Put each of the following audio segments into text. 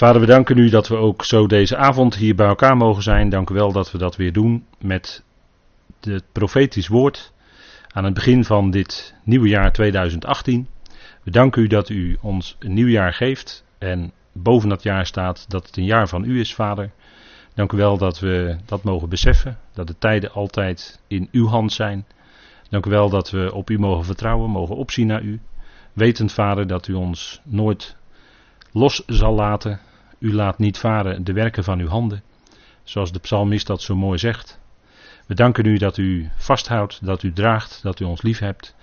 Vader, we danken u dat we ook zo deze avond hier bij elkaar mogen zijn. Dank u wel dat we dat weer doen met het profetisch woord aan het begin van dit nieuwe jaar 2018. We danken u dat u ons een nieuw jaar geeft en boven dat jaar staat dat het een jaar van u is, Vader. Dank u wel dat we dat mogen beseffen, dat de tijden altijd in uw hand zijn. Dank u wel dat we op u mogen vertrouwen, mogen opzien naar u. Wetend, Vader, dat u ons nooit los zal laten. U laat niet varen de werken van uw handen. Zoals de psalmist dat zo mooi zegt. We danken u dat u vasthoudt, dat u draagt, dat u ons lief hebt.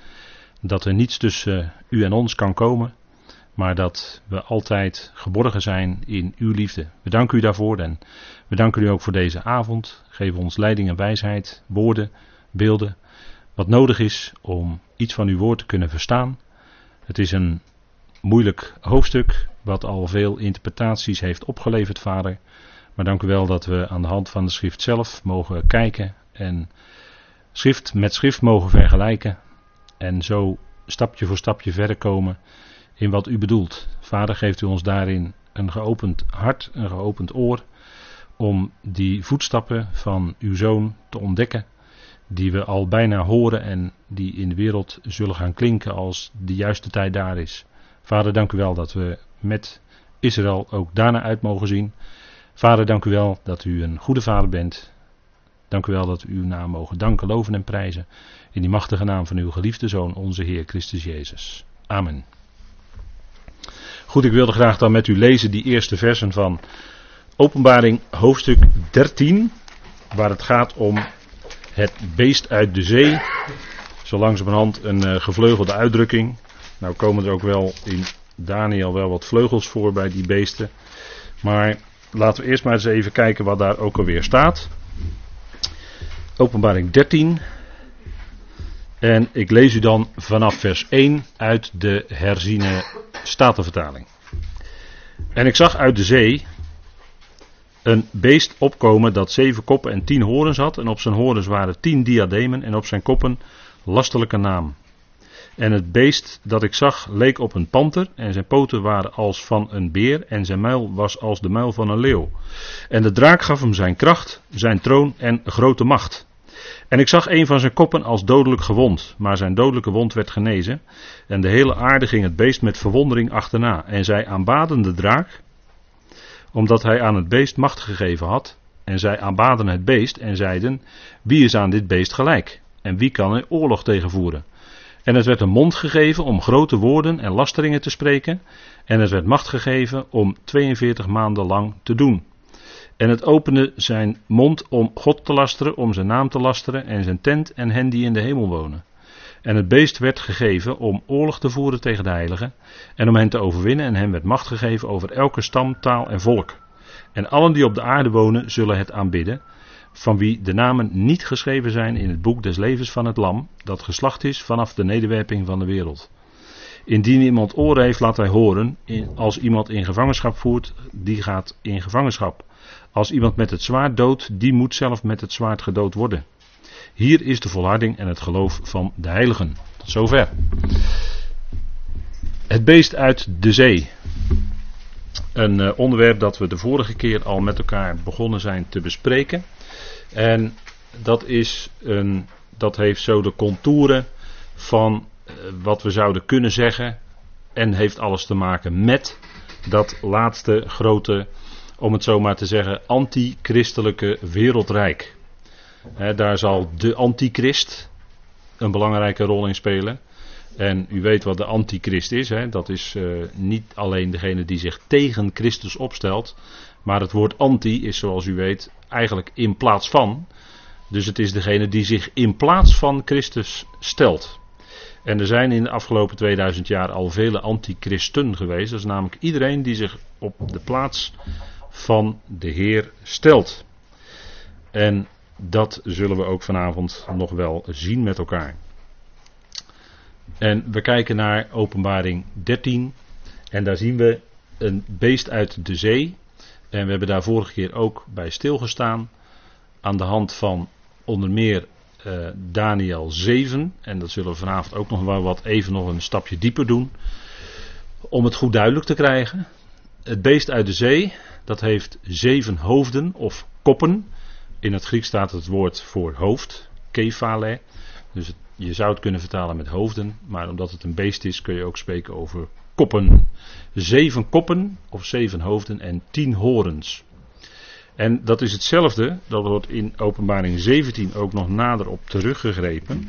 Dat er niets tussen u en ons kan komen. Maar dat we altijd geborgen zijn in uw liefde. We danken u daarvoor en we danken u ook voor deze avond. Geef ons leiding en wijsheid, woorden, beelden. Wat nodig is om iets van uw woord te kunnen verstaan. Het is een moeilijk hoofdstuk, wat al veel interpretaties heeft opgeleverd, vader. Maar dank u wel dat we aan de hand van de schrift zelf mogen kijken en schrift met schrift mogen vergelijken. En zo stapje voor stapje verder komen in wat u bedoelt. Vader, geeft u ons daarin een geopend hart, een geopend oor, om die voetstappen van uw zoon te ontdekken, die we al bijna horen en die in de wereld zullen gaan klinken als de juiste tijd daar is. Vader, dank u wel dat we met Israël ook daarna uit mogen zien. Vader, dank u wel dat u een goede vader bent. Dank u wel dat we uw naam mogen danken, loven en prijzen. In die machtige naam van uw geliefde Zoon, onze Heer Christus Jezus. Amen. Goed, ik wilde graag dan met u lezen die eerste versen van Openbaring hoofdstuk 13, waar het gaat om het beest uit de zee. Zo langzamerhand een uh, gevleugelde uitdrukking. Nou komen er ook wel in Daniel wel wat vleugels voor bij die beesten. Maar laten we eerst maar eens even kijken wat daar ook alweer staat. Openbaring 13. En ik lees u dan vanaf vers 1 uit de herziene statenvertaling. En ik zag uit de zee een beest opkomen dat zeven koppen en tien horens had. En op zijn horens waren tien diademen en op zijn koppen lastelijke naam. En het beest dat ik zag leek op een panter en zijn poten waren als van een beer en zijn muil was als de muil van een leeuw. En de draak gaf hem zijn kracht, zijn troon en grote macht. En ik zag een van zijn koppen als dodelijk gewond, maar zijn dodelijke wond werd genezen. En de hele aarde ging het beest met verwondering achterna. En zij aanbaden de draak, omdat hij aan het beest macht gegeven had. En zij aanbaden het beest en zeiden: Wie is aan dit beest gelijk? En wie kan er oorlog tegen voeren? En het werd een mond gegeven om grote woorden en lasteringen te spreken. En het werd macht gegeven om 42 maanden lang te doen. En het opende zijn mond om God te lasteren, om zijn naam te lasteren en zijn tent en hen die in de hemel wonen. En het beest werd gegeven om oorlog te voeren tegen de heiligen en om hen te overwinnen en hem werd macht gegeven over elke stam, taal en volk. En allen die op de aarde wonen zullen het aanbidden, van wie de namen niet geschreven zijn in het boek des levens van het lam, dat geslacht is vanaf de nederwerping van de wereld. Indien iemand oren heeft, laat hij horen. Als iemand in gevangenschap voert, die gaat in gevangenschap. Als iemand met het zwaard doodt, die moet zelf met het zwaard gedood worden. Hier is de volharding en het geloof van de heiligen. Tot zover. Het beest uit de zee. Een uh, onderwerp dat we de vorige keer al met elkaar begonnen zijn te bespreken. En dat, is een, dat heeft zo de contouren van uh, wat we zouden kunnen zeggen. En heeft alles te maken met dat laatste grote om het zo maar te zeggen, antichristelijke wereldrijk. daar zal de antichrist een belangrijke rol in spelen. En u weet wat de antichrist is. Dat is uh, niet alleen degene die zich tegen Christus opstelt. Maar het woord anti is zoals u weet eigenlijk in plaats van. Dus het is degene die zich in plaats van Christus stelt. En er zijn in de afgelopen 2000 jaar al vele antichristen geweest. Dat is namelijk iedereen die zich op de plaats van de Heer stelt. En dat zullen we ook vanavond nog wel zien met elkaar. En we kijken naar Openbaring 13. En daar zien we een beest uit de zee. En we hebben daar vorige keer ook bij stilgestaan. Aan de hand van onder meer uh, Daniel 7. En dat zullen we vanavond ook nog wel wat even nog een stapje dieper doen. Om het goed duidelijk te krijgen. het beest uit de zee, dat heeft zeven hoofden of koppen. In het Grieks staat het woord voor hoofd, kephale. Dus je zou het kunnen vertalen met hoofden, maar omdat het een beest is, kun je ook spreken over koppen. Zeven koppen of zeven hoofden en tien horens. En dat is hetzelfde, dat wordt in Openbaring 17 ook nog nader op teruggegrepen.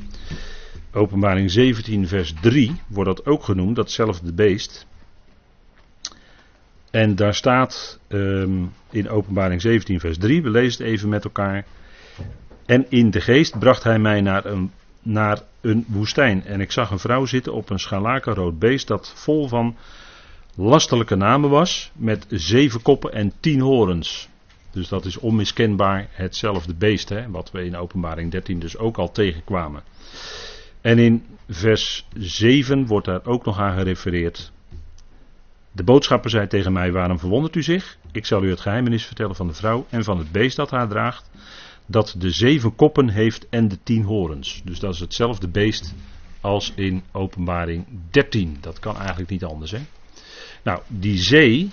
Openbaring 17, vers 3 wordt dat ook genoemd, datzelfde beest. En daar staat um, in Openbaring 17, vers 3, we lezen het even met elkaar. En in de geest bracht hij mij naar een, naar een woestijn. En ik zag een vrouw zitten op een scharlakenrood beest dat vol van lastelijke namen was, met zeven koppen en tien horens. Dus dat is onmiskenbaar hetzelfde beest, hè, wat we in Openbaring 13 dus ook al tegenkwamen. En in vers 7 wordt daar ook nog aan gerefereerd. De boodschapper zei tegen mij: Waarom verwondert u zich? Ik zal u het geheimenis vertellen van de vrouw en van het beest dat haar draagt. Dat de zeven koppen heeft en de tien horens. Dus dat is hetzelfde beest als in Openbaring 13. Dat kan eigenlijk niet anders. Hè? Nou, die zee.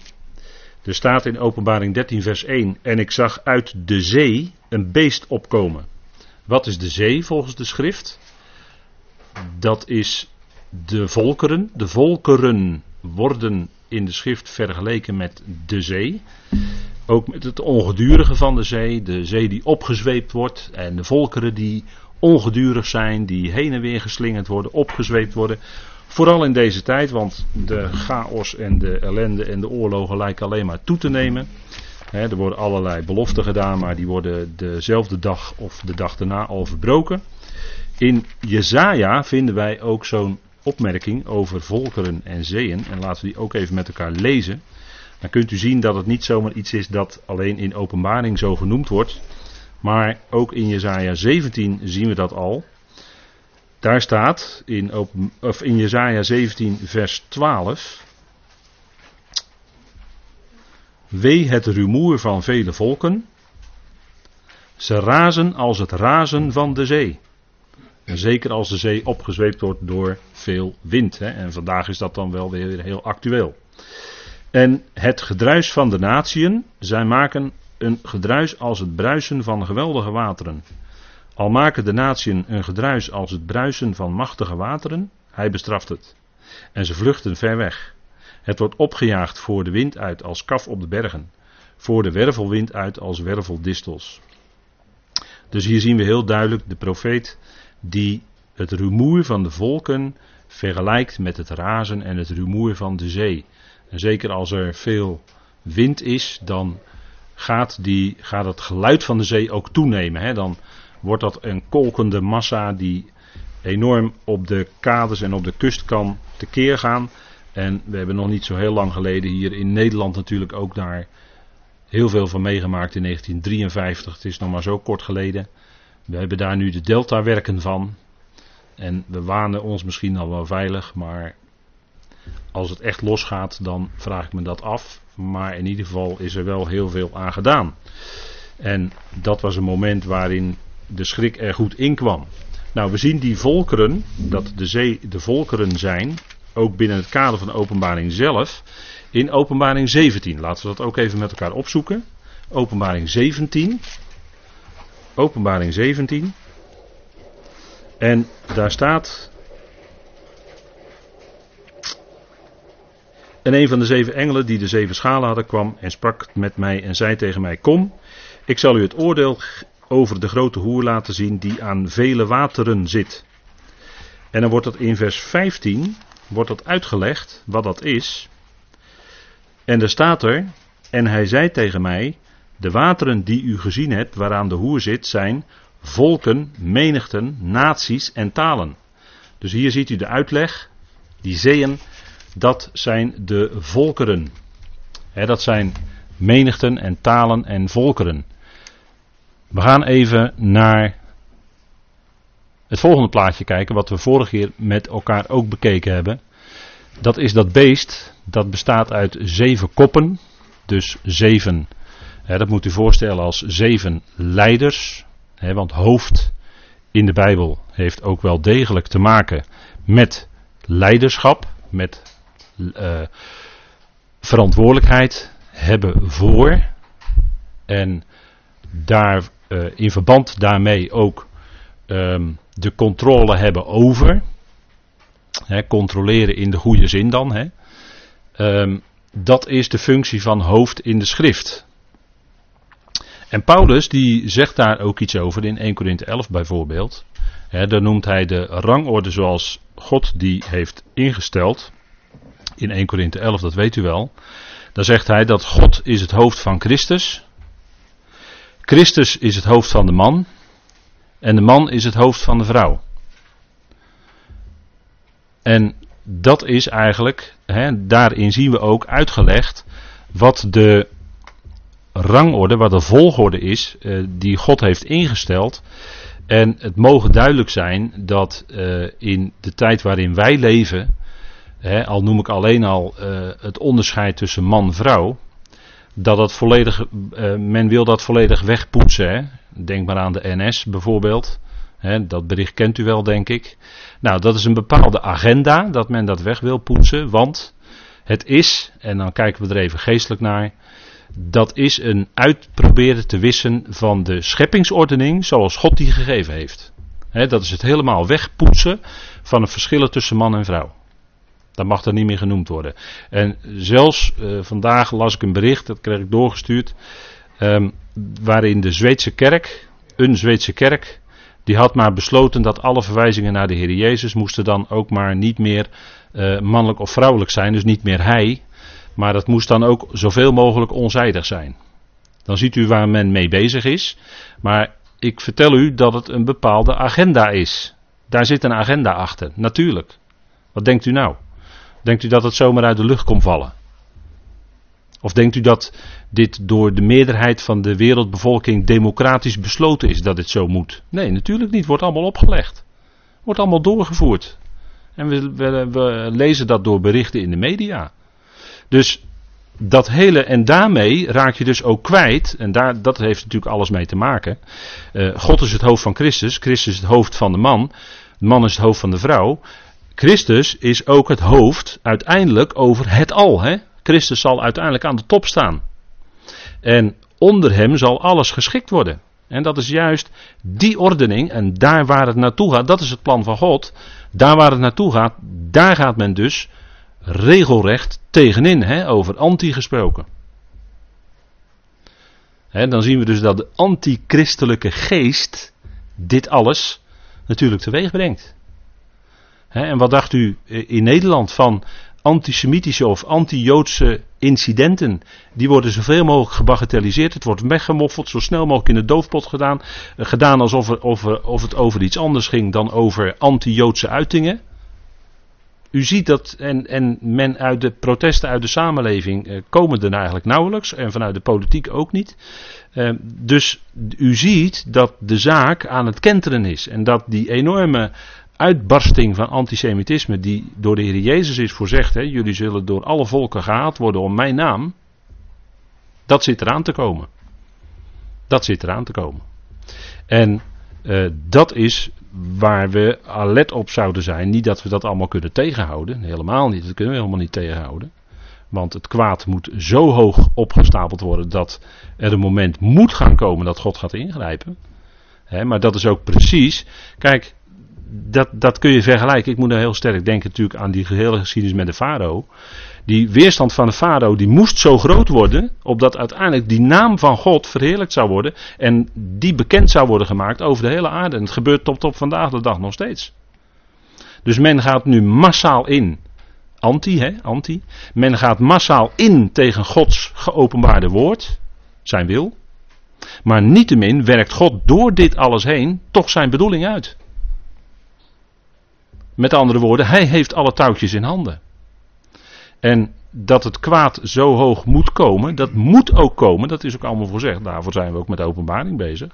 Er staat in Openbaring 13, vers 1. En ik zag uit de zee een beest opkomen. Wat is de zee volgens de schrift? Dat is de volkeren. De volkeren worden in de schrift vergeleken met de zee. Ook met het ongedurige van de zee, de zee die opgezweept wordt en de volkeren die ongedurig zijn, die heen en weer geslingerd worden, opgezweept worden. Vooral in deze tijd, want de chaos en de ellende en de oorlogen lijken alleen maar toe te nemen. er worden allerlei beloften gedaan, maar die worden dezelfde dag of de dag daarna al verbroken. In Jezaja vinden wij ook zo'n opmerking over volkeren en zeeën. En laten we die ook even met elkaar lezen. Dan kunt u zien dat het niet zomaar iets is dat alleen in openbaring zo genoemd wordt. Maar ook in Jezaja 17 zien we dat al. Daar staat in, open, of in Jezaja 17 vers 12. Wee het rumoer van vele volken. Ze razen als het razen van de zee. En zeker als de zee opgezweept wordt door veel wind. Hè. En vandaag is dat dan wel weer heel actueel. En het gedruis van de natieën, zij maken een gedruis als het bruisen van geweldige wateren. Al maken de natieën een gedruis als het bruisen van machtige wateren, hij bestraft het. En ze vluchten ver weg. Het wordt opgejaagd voor de wind uit als kaf op de bergen, voor de wervelwind uit als werveldistels. Dus hier zien we heel duidelijk de profeet die het rumoer van de volken vergelijkt met het razen en het rumoer van de zee. En zeker als er veel wind is, dan gaat, die, gaat het geluid van de zee ook toenemen. Hè? Dan wordt dat een kolkende massa die enorm op de kades en op de kust kan tekeer gaan. En we hebben nog niet zo heel lang geleden hier in Nederland natuurlijk ook daar heel veel van meegemaakt in 1953. Het is nog maar zo kort geleden. We hebben daar nu de deltawerken van. En we wanen ons misschien al wel veilig, maar als het echt losgaat, dan vraag ik me dat af. Maar in ieder geval is er wel heel veel aan gedaan. En dat was een moment waarin de schrik er goed in kwam. Nou, we zien die volkeren, dat de zee de volkeren zijn, ook binnen het kader van de openbaring zelf, in openbaring 17. Laten we dat ook even met elkaar opzoeken. Openbaring 17. Openbaring 17. En daar staat. En een van de zeven engelen die de zeven schalen hadden kwam en sprak met mij en zei tegen mij: Kom, ik zal u het oordeel over de grote hoer laten zien die aan vele wateren zit. En dan wordt dat in vers 15 wordt dat uitgelegd wat dat is. En er staat er: En hij zei tegen mij: de wateren die u gezien hebt, waaraan de hoer zit, zijn volken, menigten, naties en talen. Dus hier ziet u de uitleg. Die zeeën, dat zijn de volkeren. dat zijn menigten en talen en volkeren. We gaan even naar het volgende plaatje kijken, wat we vorige keer met elkaar ook bekeken hebben. Dat is dat beest, dat bestaat uit zeven koppen, dus zeven dat moet u voorstellen als zeven leiders. want hoofd in de Bijbel heeft ook wel degelijk te maken met leiderschap, met uh, verantwoordelijkheid hebben voor en daar uh, in verband daarmee ook um, de controle hebben over. Controleren in de goede zin dan. Um, dat is de functie van hoofd in de schrift. En Paulus die zegt daar ook iets over in 1 Corinthië 11 bijvoorbeeld. Daar noemt hij de rangorde zoals God die heeft ingesteld. In 1 Corinthië 11, dat weet u wel. Dan zegt hij dat God is het hoofd van Christus. Christus is het hoofd van de man. En de man is het hoofd van de vrouw. En dat is eigenlijk, hè, daarin zien we ook uitgelegd wat de rangorde, wat de volgorde is eh, die God heeft ingesteld. En het mogen duidelijk zijn dat uh, in de tijd waarin wij leven, al noem ik alleen al uh, het onderscheid tussen man-vrouw, dat dat volledig, uh, men wil dat volledig wegpoetsen. Hè. Denk maar aan de NS bijvoorbeeld. Dat bericht kent u wel, denk ik. Nou, dat is een bepaalde agenda dat men dat weg wil poetsen, want het is, en dan kijken we er even geestelijk naar, dat is een uitproberen te wissen van de scheppingsordening zoals God die gegeven heeft. dat is het helemaal wegpoetsen van het verschil tussen man en vrouw. Dat mag er niet meer genoemd worden. En zelfs uh, vandaag las ik een bericht, dat kreeg ik doorgestuurd, um, waarin de Zweedse kerk, een Zweedse kerk, die had maar besloten dat alle verwijzingen naar de Heer Jezus moesten dan ook maar niet meer uh, mannelijk of vrouwelijk zijn, dus niet meer hij, maar dat moest dan ook zoveel mogelijk onzijdig zijn. Dan ziet u waar men mee bezig is. Maar ik vertel u dat het een bepaalde agenda is. Daar zit een agenda achter, natuurlijk. Wat denkt u nou? Denkt u dat het zomaar uit de lucht komt vallen? Of denkt u dat dit door de meerderheid van de wereldbevolking democratisch besloten is dat dit zo moet? Nee, natuurlijk niet. Wordt allemaal opgelegd. Wordt allemaal doorgevoerd. En we, we, we lezen dat door berichten in de media. Dus dat hele, en daarmee raak je dus ook kwijt, en daar, dat heeft natuurlijk alles mee te maken. Uh, God is het hoofd van Christus, Christus is het hoofd van de man, de man is het hoofd van de vrouw. Christus is ook het hoofd uiteindelijk over het al. Hè? Christus zal uiteindelijk aan de top staan. En onder hem zal alles geschikt worden. En dat is juist die ordening, en daar waar het naartoe gaat, dat is het plan van God. Daar waar het naartoe gaat, daar gaat men dus regelrecht tegenin, hè, over anti gesproken. Dan zien we dus dat de antichristelijke geest dit alles natuurlijk teweeg brengt. En wat dacht u in Nederland van antisemitische of anti-Joodse incidenten? Die worden zoveel mogelijk gebagatelliseerd. Het wordt weggemoffeld, zo snel mogelijk in de doofpot gedaan. Gedaan alsof of, of het over iets anders ging dan over anti-Joodse uitingen u ziet dat, en, en men uit de protesten uit de samenleving eh, komen er eigenlijk nauwelijks, en vanuit de politiek ook niet. Eh, dus u ziet dat de zaak aan het kenteren is. En dat die enorme uitbarsting van antisemitisme, die door de Heer Jezus is voorzegd, hè, jullie zullen door alle volken gehaat worden om mijn naam, dat zit eraan te komen. Dat zit eraan te komen. En uh, dat is waar we alert op zouden zijn. Niet dat we dat allemaal kunnen tegenhouden. Helemaal niet. Dat kunnen we helemaal niet tegenhouden. Want het kwaad moet zo hoog opgestapeld worden dat er een moment moet gaan komen dat God gaat ingrijpen. maar dat is ook precies. Kijk, dat, dat kun je vergelijken. Ik moet er heel sterk denken natuurlijk aan die gehele geschiedenis met de farao. Die weerstand van de farao die moest zo groot worden, opdat uiteindelijk die naam van God verheerlijkt zou worden en die bekend zou worden gemaakt over de hele aarde. En het gebeurt tot op vandaag de dag nog steeds. Dus men gaat nu massaal in. Anti, hè, anti. Men gaat massaal in tegen Gods geopenbaarde woord, zijn wil. Maar niettemin werkt God door dit alles heen toch zijn bedoeling uit. Met andere woorden, hij heeft alle touwtjes in handen. En dat het kwaad zo hoog moet komen, dat moet ook komen, dat is ook allemaal voorzegd. Daarvoor zijn we ook met de openbaring bezig.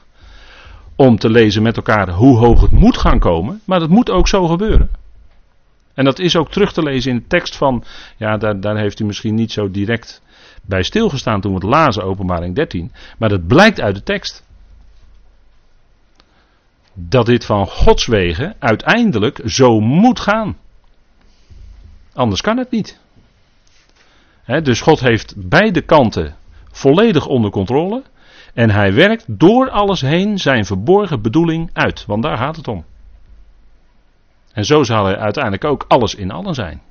Om te lezen met elkaar hoe hoog het moet gaan komen, maar dat moet ook zo gebeuren. En dat is ook terug te lezen in de tekst van, ja, daar, daar heeft u misschien niet zo direct bij stilgestaan toen we het lazen, openbaring 13, maar dat blijkt uit de tekst. Dat dit van Gods wegen uiteindelijk zo moet gaan. Anders kan het niet. dus God heeft beide kanten volledig onder controle. En hij werkt door alles heen zijn verborgen bedoeling uit. Want daar gaat het om. En zo zal hij uiteindelijk ook alles in allen zijn.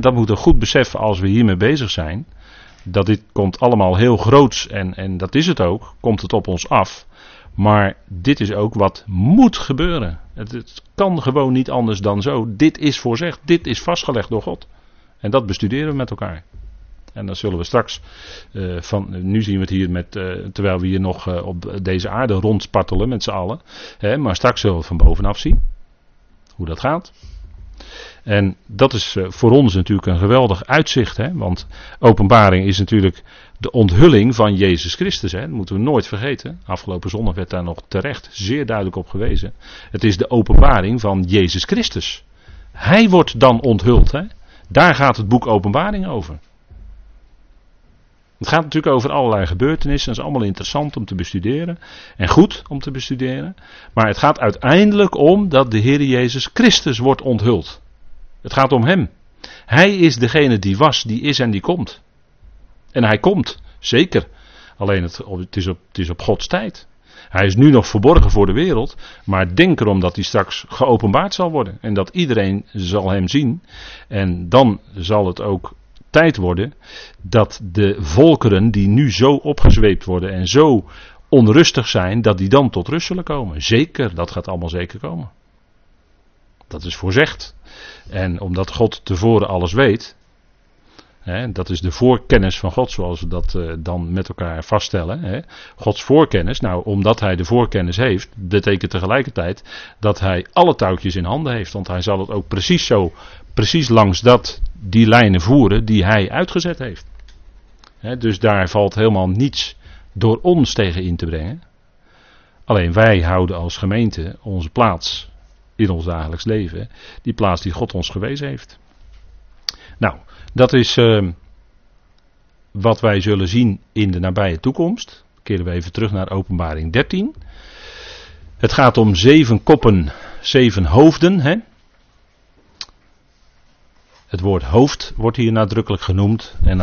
Dat moeten we goed beseffen als we hiermee bezig zijn. Dat dit komt allemaal heel groots en, en dat is het ook. Komt het op ons af. Maar dit is ook wat moet gebeuren. Het, kan gewoon niet anders dan zo. Dit is voorzegd. Dit is vastgelegd door God. En dat bestuderen we met elkaar. En dan zullen we straks, uh, van, nu zien we het hier met, uh, terwijl we hier nog uh, op deze aarde rondspartelen met z'n allen. Hè, maar straks zullen we van bovenaf zien. Hoe dat gaat. En dat is voor ons natuurlijk een geweldig uitzicht. Hè? Want openbaring is natuurlijk de onthulling van Jezus Christus. Hè? Dat moeten we nooit vergeten. Afgelopen zondag werd daar nog terecht zeer duidelijk op gewezen. Het is de openbaring van Jezus Christus. Hij wordt dan onthuld. Hè? Daar gaat het boek Openbaring over. Het gaat natuurlijk over allerlei gebeurtenissen. Dat is allemaal interessant om te bestuderen. En goed om te bestuderen. Maar het gaat uiteindelijk om dat de Heer Jezus Christus wordt onthuld. Het gaat om Hem. Hij is degene die was, die is en die komt. En Hij komt, zeker. Alleen het, het, is, op, het is op Gods tijd. Hij is nu nog verborgen voor de wereld, maar denk erom dat hij straks geopenbaard zal worden. En dat iedereen zal hem zien. En dan zal het ook tijd worden dat de volkeren die nu zo opgezweept worden en zo onrustig zijn, dat die dan tot rust zullen komen. Zeker, dat gaat allemaal zeker komen. Dat is voorzegd. En omdat God tevoren alles weet, dat is de voorkennis van God, zoals we dat uh, dan met elkaar vaststellen. Gods voorkennis, nou, omdat hij de voorkennis heeft, betekent tegelijkertijd dat hij alle touwtjes in handen heeft. Want hij zal het ook precies zo, precies langs dat, die lijnen voeren die hij uitgezet heeft. Dus daar valt helemaal niets door ons tegen in te brengen. Alleen wij houden als gemeente onze plaats in ons dagelijks leven. Die plaats die God ons gewezen heeft. Nou, dat is uh, wat wij zullen zien in de nabije toekomst. Keren we even terug naar openbaring 13. Het gaat om zeven koppen, zeven hoofden. Hè? Het woord hoofd wordt hier nadrukkelijk genoemd. En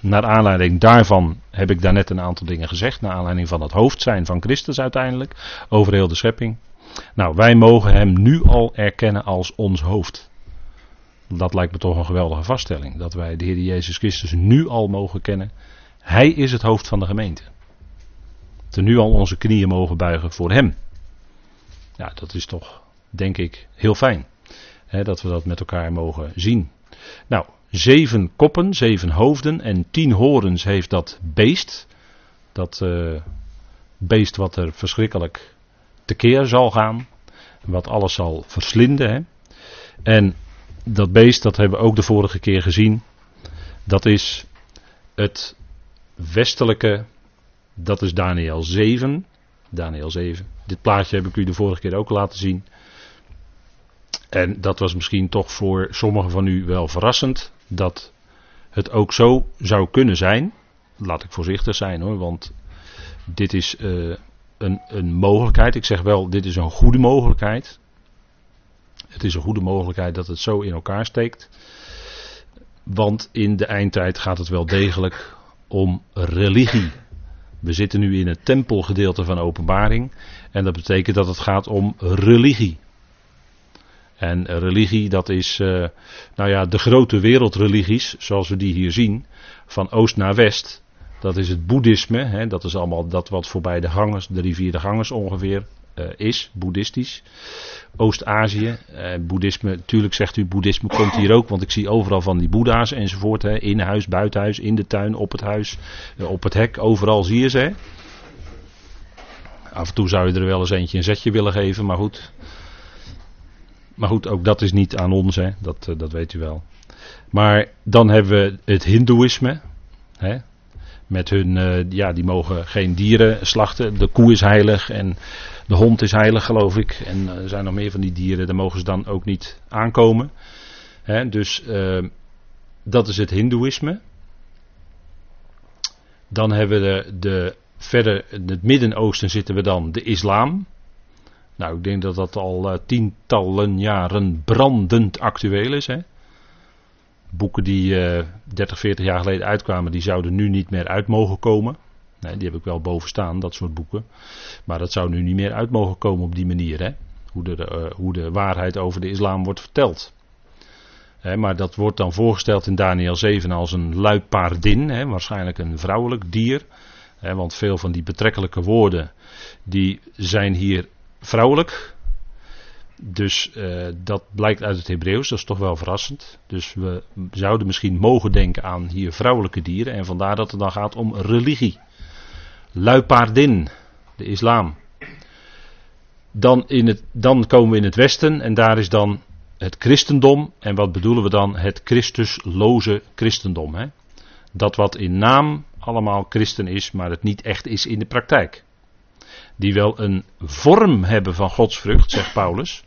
naar aanleiding daarvan heb ik daarnet een aantal dingen gezegd. Naar aanleiding van het hoofd zijn van Christus uiteindelijk. Over heel de schepping. Nou, wij mogen hem nu al erkennen als ons hoofd. Dat lijkt me toch een geweldige vaststelling. Dat wij de Heer Jezus Christus nu al mogen kennen. Hij is het hoofd van de gemeente. We nu al onze knieën mogen buigen voor hem. Ja, dat is toch, denk ik, heel fijn. Hè, dat we dat met elkaar mogen zien. Nou, zeven koppen, zeven hoofden en tien horens heeft dat beest. Dat uh, beest wat er verschrikkelijk tekeer zal gaan. Wat alles zal verslinden. Hè? En dat beest, dat hebben we ook de vorige keer gezien. Dat is het westelijke. Dat is Daniel 7. Daniel 7. Dit plaatje heb ik u de vorige keer ook laten zien. En dat was misschien toch voor sommigen van u wel verrassend. Dat het ook zo zou kunnen zijn. Laat ik voorzichtig zijn hoor, want dit is uh, een, een mogelijkheid. Ik zeg wel, dit is een goede mogelijkheid. Het is een goede mogelijkheid dat het zo in elkaar steekt. Want in de eindtijd gaat het wel degelijk om religie. We zitten nu in het tempelgedeelte van openbaring. En dat betekent dat het gaat om religie. En religie, dat is, uh, nou ja, de grote wereldreligies, zoals we die hier zien, van oost naar west. Dat is het boeddhisme. Hè, dat is allemaal dat wat voorbij de gangers, de rivier de gangers ongeveer uh, is, boeddhistisch. Oost-Azië, uh, boeddhisme, natuurlijk zegt u boeddhisme komt hier ook, want ik zie overal van die boeddha's enzovoort. Hè, in huis, buiten huis, in de tuin, op het huis, uh, op het hek, overal zie je ze. Af en toe zou je er wel eens eentje een zetje willen geven, maar goed. Maar goed, ook dat is niet aan ons, hè. Dat, dat weet u wel. Maar dan hebben we het hindoeïsme. Hè. Met hun, uh, ja, die mogen geen dieren slachten. De koe is heilig en de hond is heilig, geloof ik. En er zijn nog meer van die dieren, daar mogen ze dan ook niet aankomen. He, dus uh, dat is het Hindoeïsme. Dan hebben we de, de verder in het Midden-Oosten zitten we dan de islam. Nou, ik denk dat dat al tientallen jaren brandend actueel is. Hè? Boeken die uh, 30, 40 jaar geleden uitkwamen, die zouden nu niet meer uit mogen komen. Die heb ik wel boven staan, dat soort boeken. Maar dat zou nu niet meer uit mogen komen op die manier, hè? Hoe, de, uh, hoe de waarheid over de islam wordt verteld. Maar dat wordt dan voorgesteld in Daniel 7 als een luipaardin, waarschijnlijk een vrouwelijk dier. Want veel van die betrekkelijke woorden die zijn hier vrouwelijk. Dus uh, dat blijkt uit het Hebreeuws, dat is toch wel verrassend. Dus we zouden misschien mogen denken aan hier vrouwelijke dieren. En vandaar dat het dan gaat om religie. Luipaardin, de islam. Dan, in het, dan komen we in het Westen en daar is dan het christendom. En wat bedoelen we dan? Het Christusloze christendom. Hè? Dat wat in naam allemaal christen is, maar het niet echt is in de praktijk die wel een vorm hebben van godsvrucht, zegt Paulus,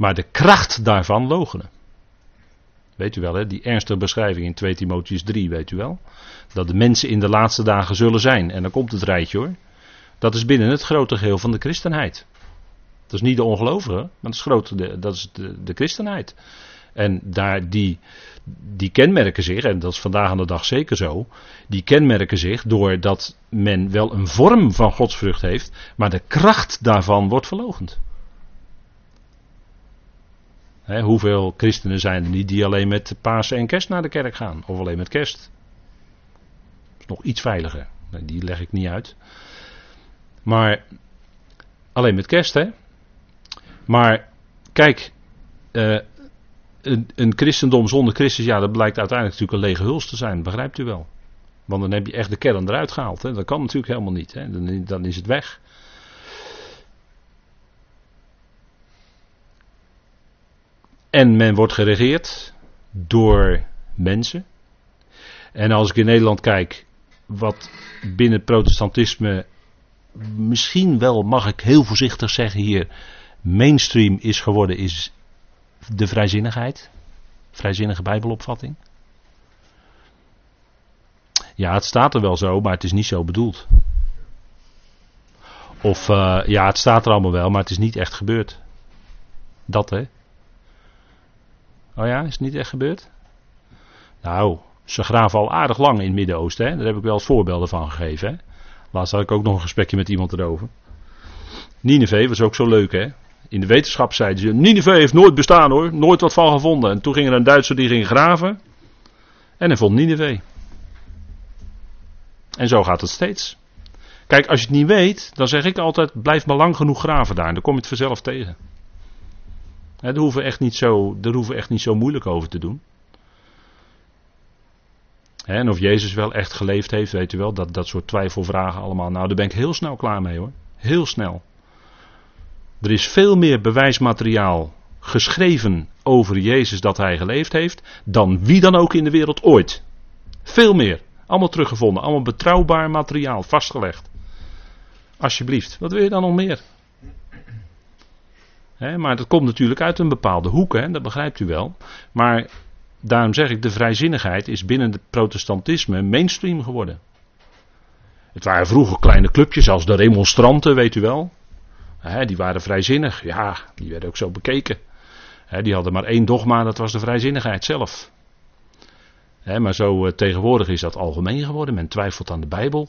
maar de kracht daarvan logenen. Weet u wel, hè? die ernstige beschrijving in 2 Timotheus 3, weet u wel. Dat de mensen in de laatste dagen zullen zijn. En dan komt het rijtje hoor. Dat is binnen het grote geheel van de christenheid. Dat is niet de ongelovigen, maar dat is, grote, dat is de, de christenheid. En daar die, die kenmerken zich, en dat is vandaag aan de dag zeker zo, die kenmerken zich doordat men wel een vorm van godsvrucht heeft, maar de kracht daarvan wordt verlogend. Hoeveel christenen zijn er niet die alleen met Pasen en Kerst naar de kerk gaan? Of alleen met Kerst? Dat is nog iets veiliger. Die leg ik niet uit. Maar alleen met Kerst, hè? Maar kijk, uh, een, een, christendom zonder Christus, ja, dat blijkt uiteindelijk natuurlijk een lege huls te zijn, begrijpt u wel. Want dan heb je echt de kern eruit gehaald. Hè. Dat kan natuurlijk helemaal niet. Hè. Dan, dan is het weg. En men wordt geregeerd door mensen. En als ik in Nederland kijk, wat binnen het protestantisme misschien wel, mag ik heel voorzichtig zeggen hier, mainstream is geworden, is de vrijzinnigheid. Vrijzinnige Bijbelopvatting. Ja, het staat er wel zo, maar het is niet zo bedoeld. Of uh, ja, het staat er allemaal wel, maar het is niet echt gebeurd. Dat hè. Oh ja, is het niet echt gebeurd? Nou, ze graven al aardig lang in het Midden-Oosten. Hè? Daar heb ik wel eens voorbeelden van gegeven. Hè? Laatst had ik ook nog een gesprekje met iemand erover. Nineveh was ook zo leuk hè. In de wetenschap zeiden ze, Nineveh heeft nooit bestaan hoor, nooit wat van gevonden. En toen ging er een Duitser die ging graven en hij vond Nineveh. En zo gaat het steeds. Kijk, als je het niet weet, dan zeg ik altijd, blijf maar lang genoeg graven daar. En dan kom je het vanzelf tegen. Daar, hoeven echt niet zo, daar hoeven echt niet zo moeilijk over te doen. en of Jezus wel echt geleefd heeft, weet u wel, dat, dat soort twijfelvragen allemaal. Nou, daar ben ik heel snel klaar mee hoor. Heel snel. Er is veel meer bewijsmateriaal geschreven over Jezus dat hij geleefd heeft, dan wie dan ook in de wereld ooit. Veel meer. Allemaal teruggevonden, allemaal betrouwbaar materiaal, vastgelegd. Alsjeblieft, wat wil je dan nog meer? Maar dat komt natuurlijk uit een bepaalde hoek, hè, dat begrijpt u wel. Maar daarom zeg ik, de vrijzinnigheid is binnen het protestantisme mainstream geworden. Het waren vroeger kleine clubjes als de remonstranten, weet u wel die waren vrijzinnig. Ja, die werden ook zo bekeken. die hadden maar één dogma, dat was de vrijzinnigheid zelf. maar zo uh, tegenwoordig is dat algemeen geworden. Men twijfelt aan de Bijbel.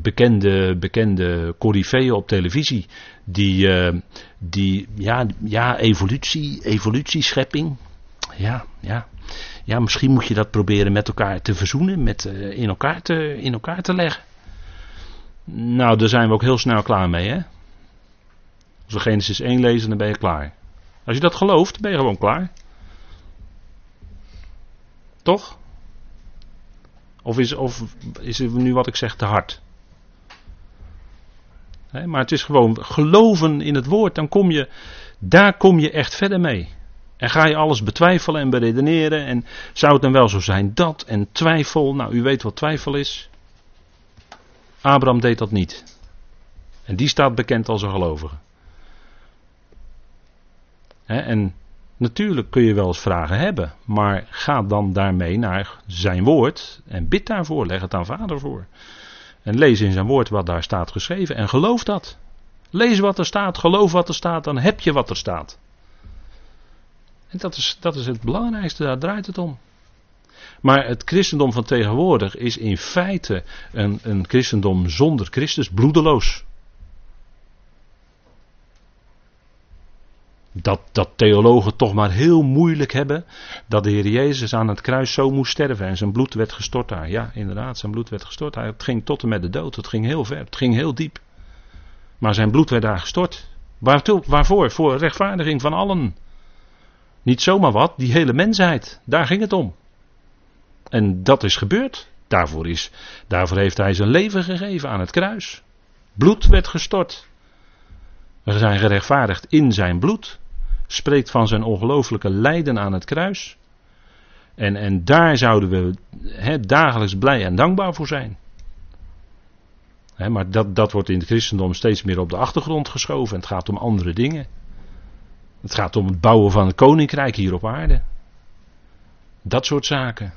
Bekende, bekende coryfeeën op televisie. Die, uh, die ja, ja, evolutie, evolutieschepping. Ja, ja. Ja, misschien moet je dat proberen met elkaar te verzoenen. Met, in, elkaar te, in elkaar te leggen. Nou, daar zijn we ook heel snel klaar mee, hè. Als we Genesis 1 lezen, dan ben je klaar. Als je dat gelooft, ben je gewoon klaar. Toch? Of is, of is het nu wat ik zeg te hard? Maar het is gewoon geloven in het woord. Dan kom je, daar kom je echt verder mee. En ga je alles betwijfelen en beredeneren. En zou het dan wel zo zijn dat en twijfel. Nou, u weet wat twijfel is. Abraham deed dat niet. En die staat bekend als een gelovige en natuurlijk kun je wel eens vragen hebben, maar ga dan daarmee naar zijn woord en bid daarvoor, leg het aan vader voor. En lees in zijn woord wat daar staat geschreven en geloof dat. Lees wat er staat, geloof wat er staat, dan heb je wat er staat. En dat is, dat is het belangrijkste, daar draait het om. Maar het christendom van tegenwoordig is in feite een, een christendom zonder Christus, bloedeloos. Dat, dat theologen toch maar heel moeilijk hebben dat de Heer Jezus aan het kruis zo moest sterven en zijn bloed werd gestort daar. Ja, inderdaad, zijn bloed werd gestort. Het ging tot en met de dood, het ging heel ver, het ging heel diep. Maar zijn bloed werd daar gestort. Waartoe, waarvoor? Voor rechtvaardiging van allen. Niet zomaar wat, die hele mensheid. Daar ging het om. En dat is gebeurd. Daarvoor, is, daarvoor heeft hij zijn leven gegeven aan het kruis. Bloed werd gestort. We zijn gerechtvaardigd in zijn bloed. Spreekt van zijn ongelooflijke lijden aan het kruis. En, en daar zouden we dagelijks blij en dankbaar voor zijn. maar dat, dat wordt in het christendom steeds meer op de achtergrond geschoven. En het gaat om andere dingen. Het gaat om het bouwen van het koninkrijk hier op aarde. Dat soort zaken.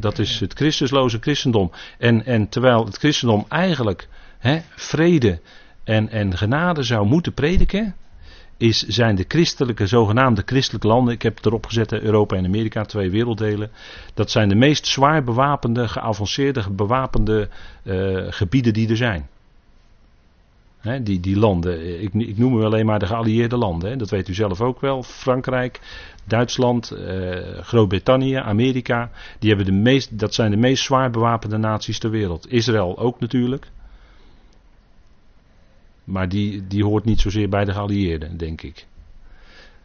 dat is het Christusloze christendom. En, en terwijl het christendom eigenlijk vrede en, en genade zou moeten prediken, is, zijn de christelijke, zogenaamde christelijke landen, ik heb het erop gezet, Europa en Amerika, twee werelddelen, dat zijn de meest zwaar bewapende, geavanceerde, bewapende uh, gebieden die er zijn die, die landen, ik, ik noem u alleen maar de geallieerde landen, dat weet u zelf ook wel. Frankrijk, Duitsland, eh, Groot-Brittannië, Amerika, die hebben de meest, dat zijn de meest zwaar bewapende naties ter wereld. Israël ook natuurlijk. Maar die, die hoort niet zozeer bij de geallieerden, denk ik.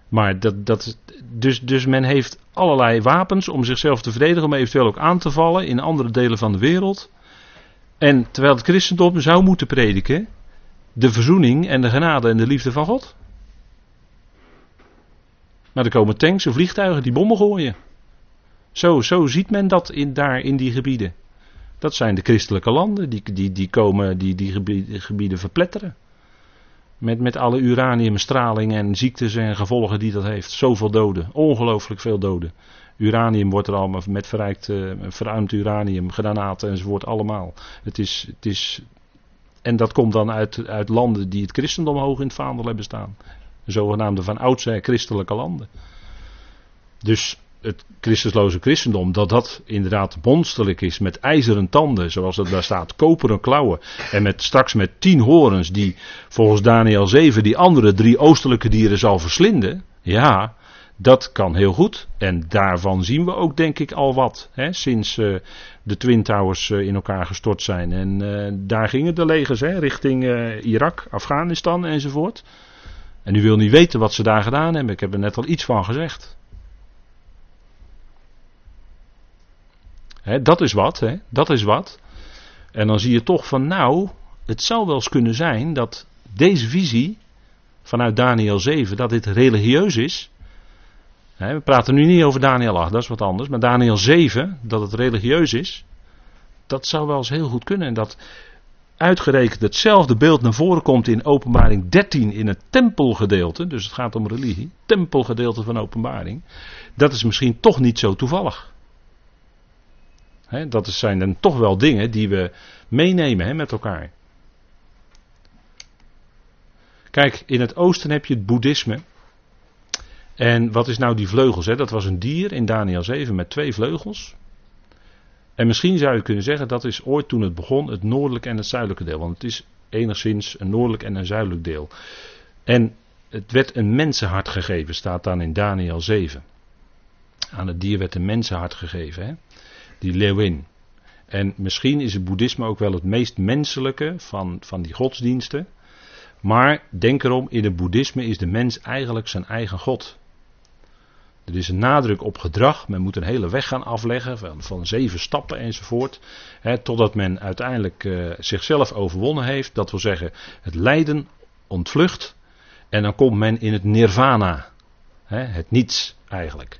Maar dat, dat, dus, dus men heeft allerlei wapens om zichzelf te verdedigen, om eventueel ook aan te vallen in andere delen van de wereld. En terwijl het christendom zou moeten prediken, de verzoening en de genade en de liefde van God. Maar er komen tanks en vliegtuigen die bommen gooien. Zo, zo ziet men dat in, daar in die gebieden. Dat zijn de christelijke landen, die, die, die komen die, die gebieden, gebieden verpletteren. Met, met alle uraniumstraling en ziektes en gevolgen die dat heeft. Zoveel doden, ongelooflijk veel doden. Uranium wordt er allemaal met verrijkt, uh, verruimd uranium, granaten enzovoort allemaal. Het is, het is en dat komt dan uit, uit landen die het christendom hoog in het vaandel hebben staan. De zogenaamde van oudsher christelijke landen. Dus het christusloze christendom, dat dat inderdaad monsterlijk is met ijzeren tanden, zoals het daar staat, koperen klauwen. En met, straks met tien horens die volgens Daniel 7 die andere drie oostelijke dieren zal verslinden. Ja, dat kan heel goed. En daarvan zien we ook denk ik al wat. Hè, sinds uh, de Twin Towers uh, in elkaar gestort zijn. En uh, daar gingen de legers hè, richting Irak, Afghanistan enzovoort. En u wil niet weten wat ze daar gedaan hebben. Ik heb er net al iets van gezegd. Dat is wat, hè, dat is wat. En dan zie je toch van nou, het zou wel eens kunnen zijn dat deze visie vanuit Daniel 7, dat dit religieus is we praten nu niet over Daniel 8, dat is wat anders. Maar Daniel 7, dat het religieus is, dat zou wel eens heel goed kunnen. En dat uitgerekend hetzelfde beeld naar voren komt in openbaring 13 in het tempelgedeelte. Dus het gaat om religie. Tempelgedeelte van openbaring. Dat is misschien toch niet zo toevallig. Dat zijn dan toch wel dingen die we meenemen met elkaar. Kijk, in het oosten heb je het boeddhisme. En wat is nou die vleugels? Dat was een dier in Daniel 7 met twee vleugels. En misschien zou je kunnen zeggen dat is ooit toen het begon het noordelijke en het zuidelijke deel. Want het is enigszins een noordelijk en een zuidelijk deel. En het werd een mensenhart gegeven, staat dan in Daniel 7. Aan het dier werd een mensenhart gegeven? Die leeuwin. En misschien is het boeddhisme ook wel het meest menselijke van, van die godsdiensten. Maar denk erom, in het boeddhisme is de mens eigenlijk zijn eigen god. Er is een nadruk op gedrag. Men moet een hele weg gaan afleggen van, van zeven stappen enzovoort. Hè, totdat men uiteindelijk uh, zichzelf overwonnen heeft. Dat wil zeggen het lijden ontvlucht. En dan komt men in het nirvana. Hè, het niets eigenlijk.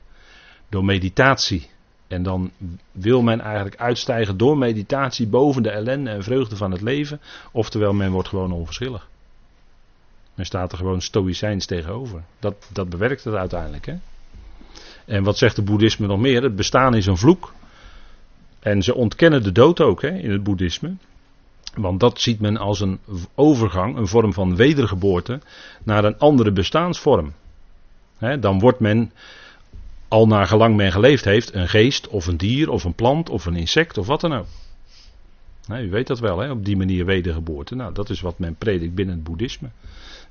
Door meditatie. En dan wil men eigenlijk uitstijgen door meditatie boven de ellende en vreugde van het leven. Oftewel men wordt gewoon onverschillig. Men staat er gewoon stoïcijns tegenover. Dat, dat bewerkt het uiteindelijk. Hè? En wat zegt de boeddhisme nog meer? Het bestaan is een vloek. En ze ontkennen de dood ook hè, in het boeddhisme. Want dat ziet men als een overgang, een vorm van wedergeboorte, naar een andere bestaansvorm. dan wordt men al naar gelang men geleefd heeft, een geest of een dier of een plant of een insect of wat dan ook. Nou, u weet dat wel, hè? op die manier wedergeboorte. Nou, dat is wat men predikt binnen het boeddhisme.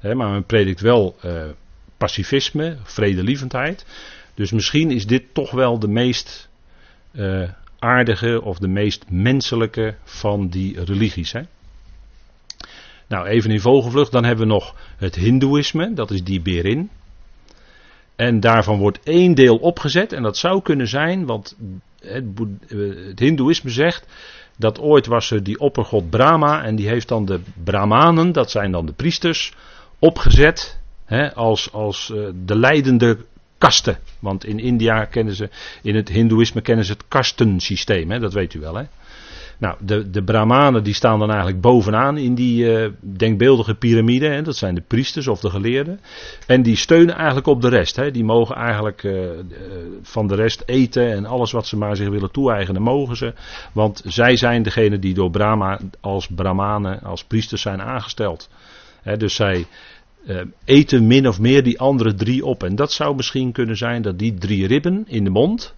maar men predikt wel uh, pacifisme, vredelievendheid. Dus misschien is dit toch wel de meest uh, aardige of de meest menselijke van die religies. Hè? Nou, even in vogelvlucht, dan hebben we nog het Hindoeïsme, dat is die Berin. En daarvan wordt één deel opgezet, en dat zou kunnen zijn, want het, eh, het Hindoeïsme zegt dat ooit was er die oppergod Brahma, en die heeft dan de Brahmanen, dat zijn dan de priesters, opgezet hè, als, als uh, de leidende kasten. Want in India kennen ze, in het Hindoeïsme kennen ze het kastensysteem, hè, dat weet u wel. Hè? Nou, de, de Brahmanen die staan dan eigenlijk bovenaan in die uh, denkbeeldige piramide. Hè, dat zijn de priesters of de geleerden. En die steunen eigenlijk op de rest. Hè. Die mogen eigenlijk uh, van de rest eten en alles wat ze maar zich willen toe-eigenen, mogen ze. Want zij zijn degene die door Brahma als Brahmanen, als priesters zijn aangesteld. Hè, dus zij eten min of meer die andere drie op. En dat zou misschien kunnen zijn dat die drie ribben in de mond,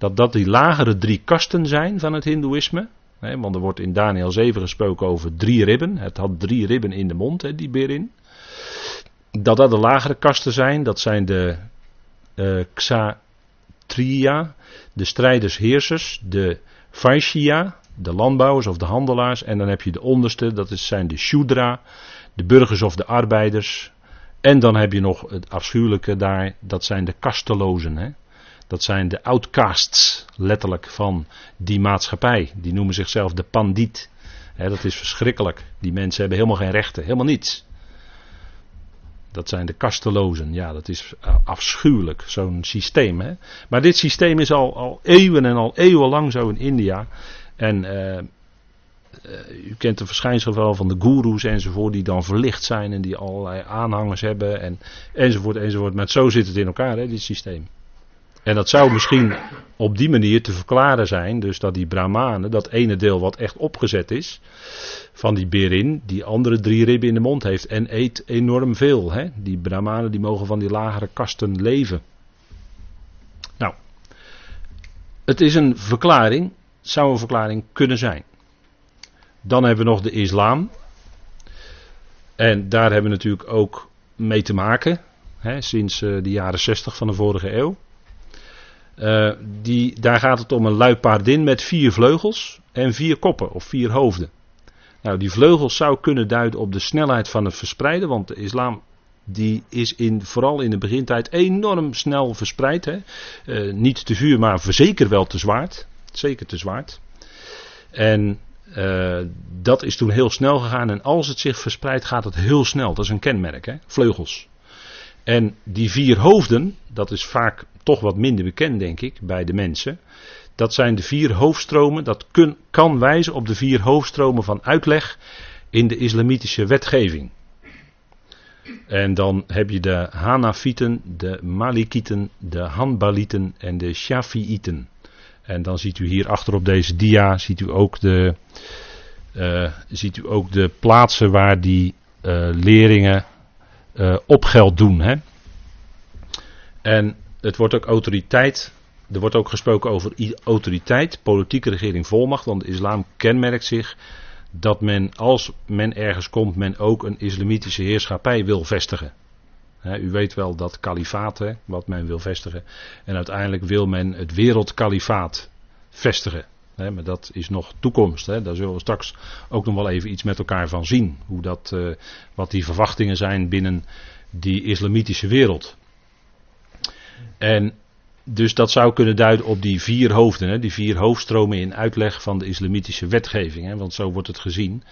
dat dat die lagere drie kasten zijn van het Hindoeïsme. want er wordt in Daniel 7 gesproken over drie ribben. Het had drie ribben in de mond, die berin. Dat dat de lagere kasten zijn, dat zijn de uh, de strijders-heersers, de Vaishya, de landbouwers of de handelaars. En dan heb je de onderste, dat zijn de Shudra, de burgers of de arbeiders. En dan heb je nog het afschuwelijke daar, dat zijn de kastelozen. Hè? Dat zijn de outcasts, letterlijk, van die maatschappij. Die noemen zichzelf de pandiet. dat is verschrikkelijk. Die mensen hebben helemaal geen rechten, helemaal niets. Dat zijn de kastelozen. Ja, dat is afschuwelijk, zo'n systeem. Hè? Maar dit systeem is al, al eeuwen en al eeuwenlang zo in India. En uh, u kent de verschijnsel van de goeroes enzovoort, die dan verlicht zijn en die allerlei aanhangers hebben en, enzovoort enzovoort. Maar zo zit het in elkaar, hè, dit systeem. En dat zou misschien op die manier te verklaren zijn, dus dat die Brahmanen, dat ene deel wat echt opgezet is, van die berin, die andere drie ribben in de mond heeft en eet enorm veel. Hè? Die Brahmanen die mogen van die lagere kasten leven. Nou, het is een verklaring, zou een verklaring kunnen zijn. Dan hebben we nog de islam. En daar hebben we natuurlijk ook mee te maken, hè, sinds uh, de jaren 60 van de vorige eeuw. Uh, die, daar gaat het om een luipaardin met vier vleugels en vier koppen of vier hoofden. Nou, die vleugels zou kunnen duiden op de snelheid van het verspreiden, want de islam die is in, vooral in de begintijd enorm snel verspreid. Hè. Uh, niet te vuur, maar zeker wel te zwaard. Zeker te zwaard. En uh, dat is toen heel snel gegaan en als het zich verspreidt gaat het heel snel. Dat is een kenmerk, hè? vleugels. En die vier hoofden, dat is vaak toch wat minder bekend, denk ik, bij de mensen. Dat zijn de vier hoofdstromen, dat kun, kan wijzen op de vier hoofdstromen van uitleg in de islamitische wetgeving. En dan heb je de Hanafieten, de Malikieten, de Hanbalieten en de Shafiiten. En dan ziet u hier achter op deze dia ziet u ook de, uh, ziet u ook de plaatsen waar die uh, leerlingen uh, opgeld doen. Hè? En het wordt ook autoriteit. Er wordt ook gesproken over autoriteit, politieke regering, volmacht. Want de islam kenmerkt zich dat men, als men ergens komt, men ook een islamitische heerschappij wil vestigen. u weet wel dat kalifaat, wat men wil vestigen. En uiteindelijk wil men het wereldkalifaat vestigen. Maar dat is nog toekomst. Daar zullen we straks ook nog wel even iets met elkaar van zien. Hoe dat, uh, wat die verwachtingen zijn binnen die islamitische wereld. En dus dat zou kunnen duiden op die vier hoofden, hè, die vier hoofdstromen in uitleg van de islamitische wetgeving. Hè, want zo wordt het gezien.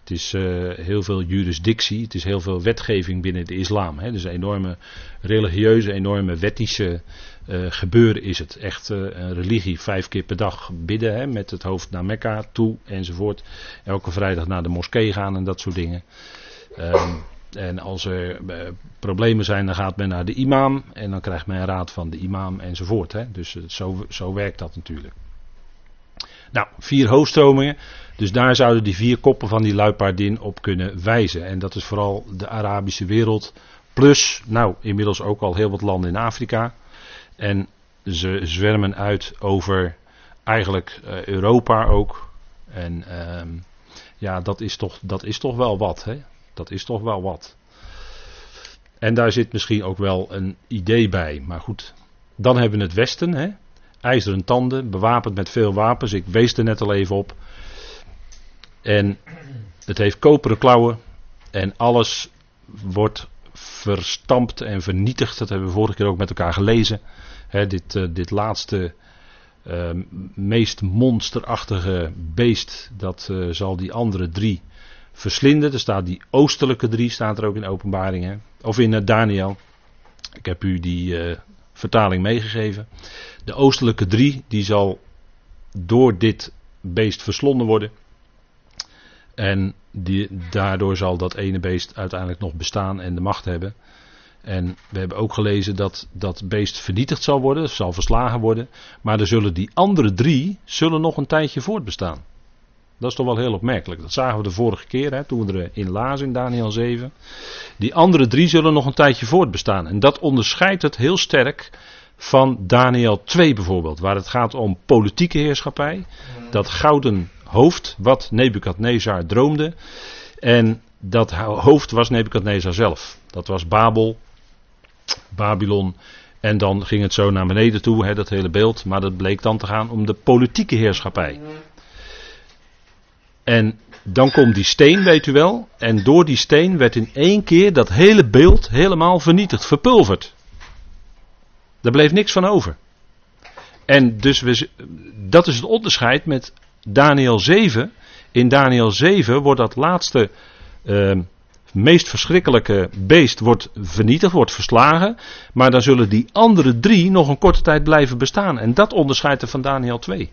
Het is uh, heel veel jurisdictie, het is heel veel wetgeving binnen de islam. Hè. Dus enorme religieuze, enorme wettische uh, gebeuren is het. Echt uh, een religie, vijf keer per dag bidden hè, met het hoofd naar Mekka toe enzovoort. Elke vrijdag naar de moskee gaan en dat soort dingen. Um, en als er uh, problemen zijn, dan gaat men naar de imam en dan krijgt men raad van de imam enzovoort. Hè. Dus zo, zo werkt dat natuurlijk. Nou, vier hoofdstromingen. Dus daar zouden die vier koppen van die luipaardin op kunnen wijzen. En dat is vooral de Arabische wereld. Plus, nou, inmiddels ook al heel wat landen in Afrika. En ze zwermen uit over eigenlijk uh, Europa ook. En ehm, ja, dat is, toch, dat is toch wel wat. Hè? Dat is toch wel wat. En daar zit misschien ook wel een idee bij. Maar goed, dan hebben we het Westen. Hè? IJzeren tanden, bewapend met veel wapens. Ik wees er net al even op. En het heeft koperen klauwen. En alles wordt verstampt en vernietigd. Dat hebben we vorige keer ook met elkaar gelezen. dit, uh, dit laatste, uh, meest monsterachtige beest, dat uh, zal die andere drie verslinden. Er staat die oostelijke drie, staat er ook in openbaringen. Of in Daniel. Ik heb u die vertaling meegegeven. De oostelijke drie, die zal door dit beest verslonden worden. En die, daardoor zal dat ene beest uiteindelijk nog bestaan en de macht hebben. En we hebben ook gelezen dat dat beest vernietigd zal worden, zal verslagen worden. Maar er zullen die andere drie zullen nog een tijdje voortbestaan. Dat is toch wel heel opmerkelijk. Dat zagen we de vorige keer, hè, toen we erin lazen in Daniel 7. Die andere drie zullen nog een tijdje voortbestaan. En dat onderscheidt het heel sterk van Daniel 2 bijvoorbeeld, waar het gaat om politieke heerschappij. Dat gouden hoofd wat Nebukadnezar droomde. En dat hoofd was Nebukadnezar zelf. Dat was Babel, Babylon. En dan ging het zo naar beneden toe, hè, dat hele beeld. Maar dat bleek dan te gaan om de politieke heerschappij. En dan komt die steen, weet u wel. En door die steen werd in één keer dat hele beeld helemaal vernietigd, verpulverd. Daar bleef niks van over. En dus we, dat is het onderscheid met Daniel 7. In Daniel 7 wordt dat laatste uh, meest verschrikkelijke beest wordt vernietigd, wordt verslagen. Maar dan zullen die andere drie nog een korte tijd blijven bestaan. En dat onderscheidt er van Daniel 2.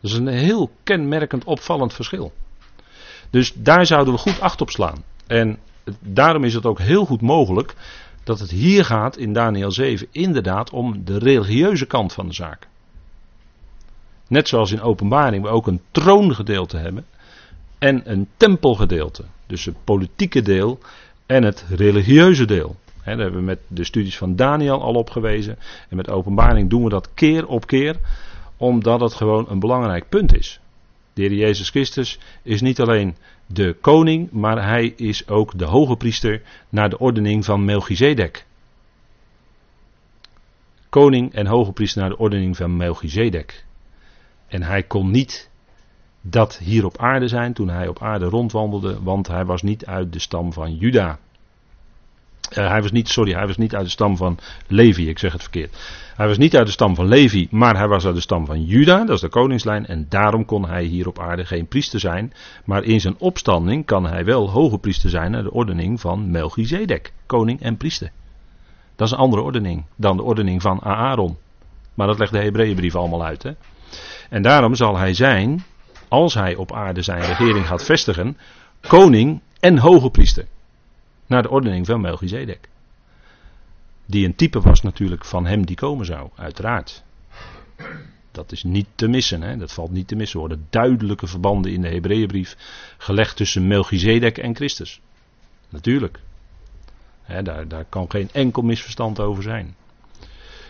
Dat is een heel kenmerkend opvallend verschil. Dus daar zouden we goed acht op slaan. En daarom is het ook heel goed mogelijk dat het hier gaat in Daniel 7 inderdaad om de religieuze kant van de zaak. Net zoals in openbaring we ook een troongedeelte hebben en een tempelgedeelte. Dus het politieke deel en het religieuze deel. Daar hebben we met de studies van Daniel al op gewezen. En met openbaring doen we dat keer op keer, omdat het gewoon een belangrijk punt is. De Heer Jezus Christus is niet alleen de koning, maar hij is ook de hoge priester naar de ordening van Melchizedek. Koning en hoge priester naar de ordening van Melchizedek. En hij kon niet dat hier op aarde zijn toen hij op aarde rondwandelde, want hij was niet uit de stam van Juda. Uh, hij was niet, sorry, hij was niet uit de stam van Levi, ik zeg het verkeerd. Hij was niet uit de stam van Levi, maar hij was uit de stam van Juda, dat is de koningslijn, en daarom kon hij hier op aarde geen priester zijn. Maar in zijn opstanding kan hij wel hoge priester zijn naar de ordening van Melchizedek, koning en priester. Dat is een andere ordening dan de ordening van Aaron. Maar dat legt de Hebreeënbrief allemaal uit. Hè? En daarom zal hij zijn, als hij op aarde zijn regering gaat vestigen, koning en hoge priester. Naar de ordening van Melchizedek. Die een type was natuurlijk van hem die komen zou, uiteraard. Dat is niet te missen, hè? dat valt niet te missen. Er worden duidelijke verbanden in de Hebreeënbrief gelegd tussen Melchizedek en Christus. Natuurlijk. daar, daar kan geen enkel misverstand over zijn.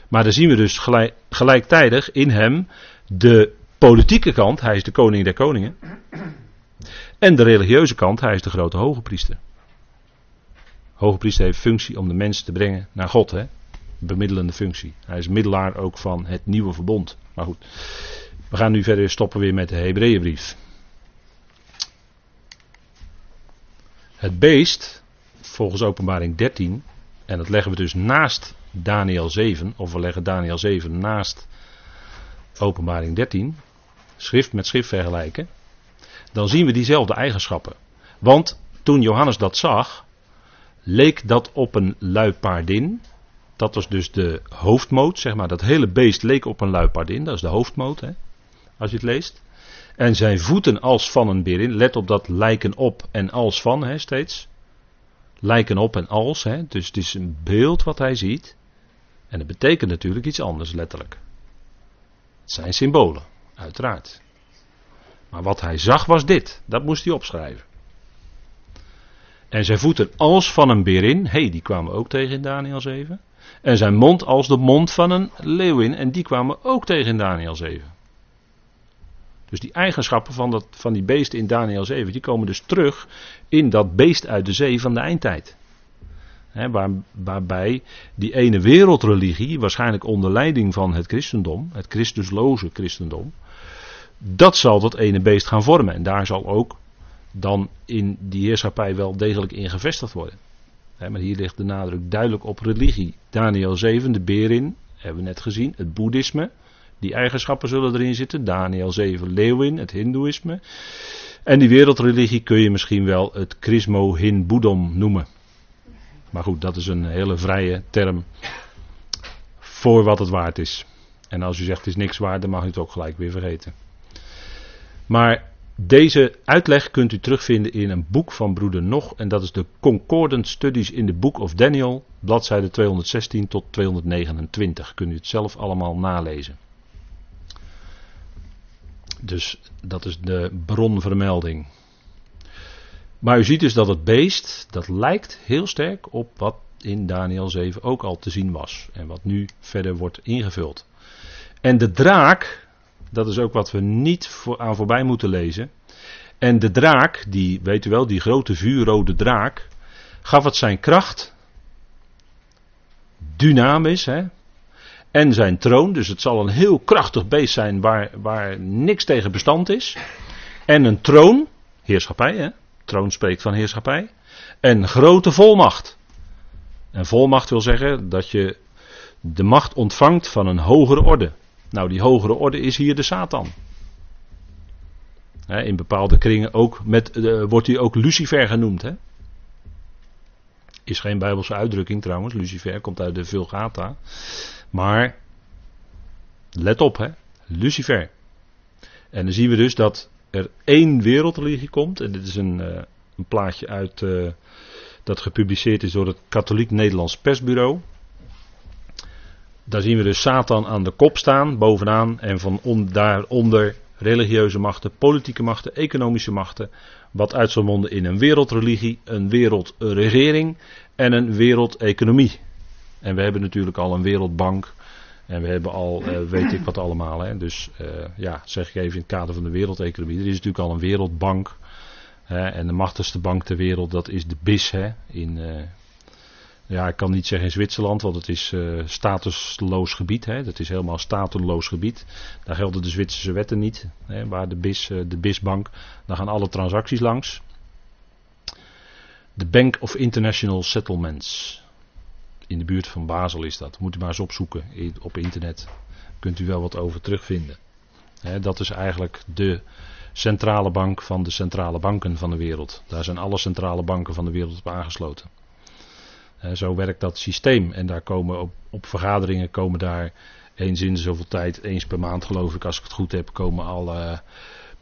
Maar dan zien we dus gelijk, gelijktijdig in hem de politieke kant, hij is de koning der koningen. En de religieuze kant, hij is de grote hoge priester. Hoge priester heeft functie om de mens te brengen naar God, hè? Bemiddelende functie. Hij is middelaar ook van het nieuwe verbond. Maar goed, we gaan nu verder stoppen weer met de Hebreeënbrief. Het beest, volgens openbaring 13, en dat leggen we dus naast Daniel 7, of we leggen Daniel 7 naast openbaring 13, schrift met schrift vergelijken, dan zien we diezelfde eigenschappen. Want toen Johannes dat zag, leek dat op een luipaardin. Dat was dus de hoofdmoot, zeg maar. Dat hele beest leek op een luipaardin. Dat is de hoofdmoot, hè, als je het leest. En zijn voeten als van een berin. Let op dat lijken op en als van, hè, steeds. Lijken op en als, hè. Dus het is een beeld wat hij ziet. En dat betekent natuurlijk iets anders, letterlijk. Zijn symbolen, uiteraard. Maar wat hij zag was dit. Dat moest hij opschrijven. En zijn voeten als van een berin. Hé, hey, die kwamen ook tegen in Daniel 7. En zijn mond als de mond van een leeuwin. En die kwamen ook tegen in Daniel 7. Dus die eigenschappen van, dat, van die beesten in Daniel 7, die komen dus terug in dat beest uit de zee van de eindtijd. Waar, waarbij die ene wereldreligie, waarschijnlijk onder leiding van het christendom, het christusloze christendom, dat zal dat ene beest gaan vormen. En daar zal ook dan in die heerschappij wel degelijk in gevestigd worden. maar hier ligt de nadruk duidelijk op religie. Daniel 7, de beer in, hebben we net gezien, het boeddhisme. Die eigenschappen zullen erin zitten. Daniel 7, leeuwin, het hindoeïsme. En die wereldreligie kun je misschien wel het Chrismo Hin Boedom noemen. Maar goed, dat is een hele vrije term voor wat het waard is. En als u zegt het is niks waard, dan mag u het ook gelijk weer vergeten. Maar deze uitleg kunt u terugvinden in een boek van broeder Nog. En dat is de Concordant Studies in the Book of Daniel. Bladzijde 216 tot 229. Kunt u het zelf allemaal nalezen. Dus dat is de bronvermelding. Maar u ziet dus dat het beest, dat lijkt heel sterk op wat in Daniel 7 ook al te zien was. En wat nu verder wordt ingevuld. En de draak, dat is ook wat we niet voor, aan voorbij moeten lezen. En de draak, die, weet u wel, die grote vuurrode draak, gaf het zijn kracht, dynamisch, hè, en zijn troon. Dus het zal een heel krachtig beest zijn waar, waar niks tegen bestand is. En een troon, heerschappij, hè? Troon spreekt van heerschappij. En grote volmacht. En volmacht wil zeggen dat je de macht ontvangt van een hogere orde. Nou, die hogere orde is hier de Satan. in bepaalde kringen ook met, uh, wordt hij ook Lucifer genoemd. Is geen Bijbelse uitdrukking trouwens. Lucifer komt uit de Vulgata. Maar, let op hè, Lucifer. En dan zien we dus dat er één wereldreligie komt. En dit is een, uh, een plaatje uit, uh, dat gepubliceerd is door het Katholiek Nederlands Persbureau. Daar zien we dus Satan aan de kop staan, bovenaan. En van on, daaronder religieuze machten, politieke machten, economische machten. Wat uit monden in een wereldreligie, een wereldregering en een wereldeconomie. En we hebben natuurlijk al een wereldbank. En we hebben al, uh, weet ik wat allemaal. Hè. Dus uh, ja, zeg ik even in het kader van de wereldeconomie. Er is natuurlijk al een wereldbank. Hè, en de machtigste bank ter wereld, dat is de BIS. Hè, in, uh, ja, ik kan niet zeggen in Zwitserland, want het is statusloos gebied. Hè. Dat is helemaal stateloos gebied. Daar gelden de Zwitserse wetten niet. Hè, waar de BIS, de BIS-bank, daar gaan alle transacties langs. De Bank of International Settlements. In de buurt van Basel is dat. Moet u maar eens opzoeken op internet. Kunt u wel wat over terugvinden. dat is eigenlijk de centrale bank van de centrale banken van de wereld. Daar zijn alle centrale banken van de wereld op aangesloten. zo werkt dat systeem. En daar komen op, op vergaderingen komen daar eens in zoveel tijd, eens per maand geloof ik, als ik het goed heb, komen alle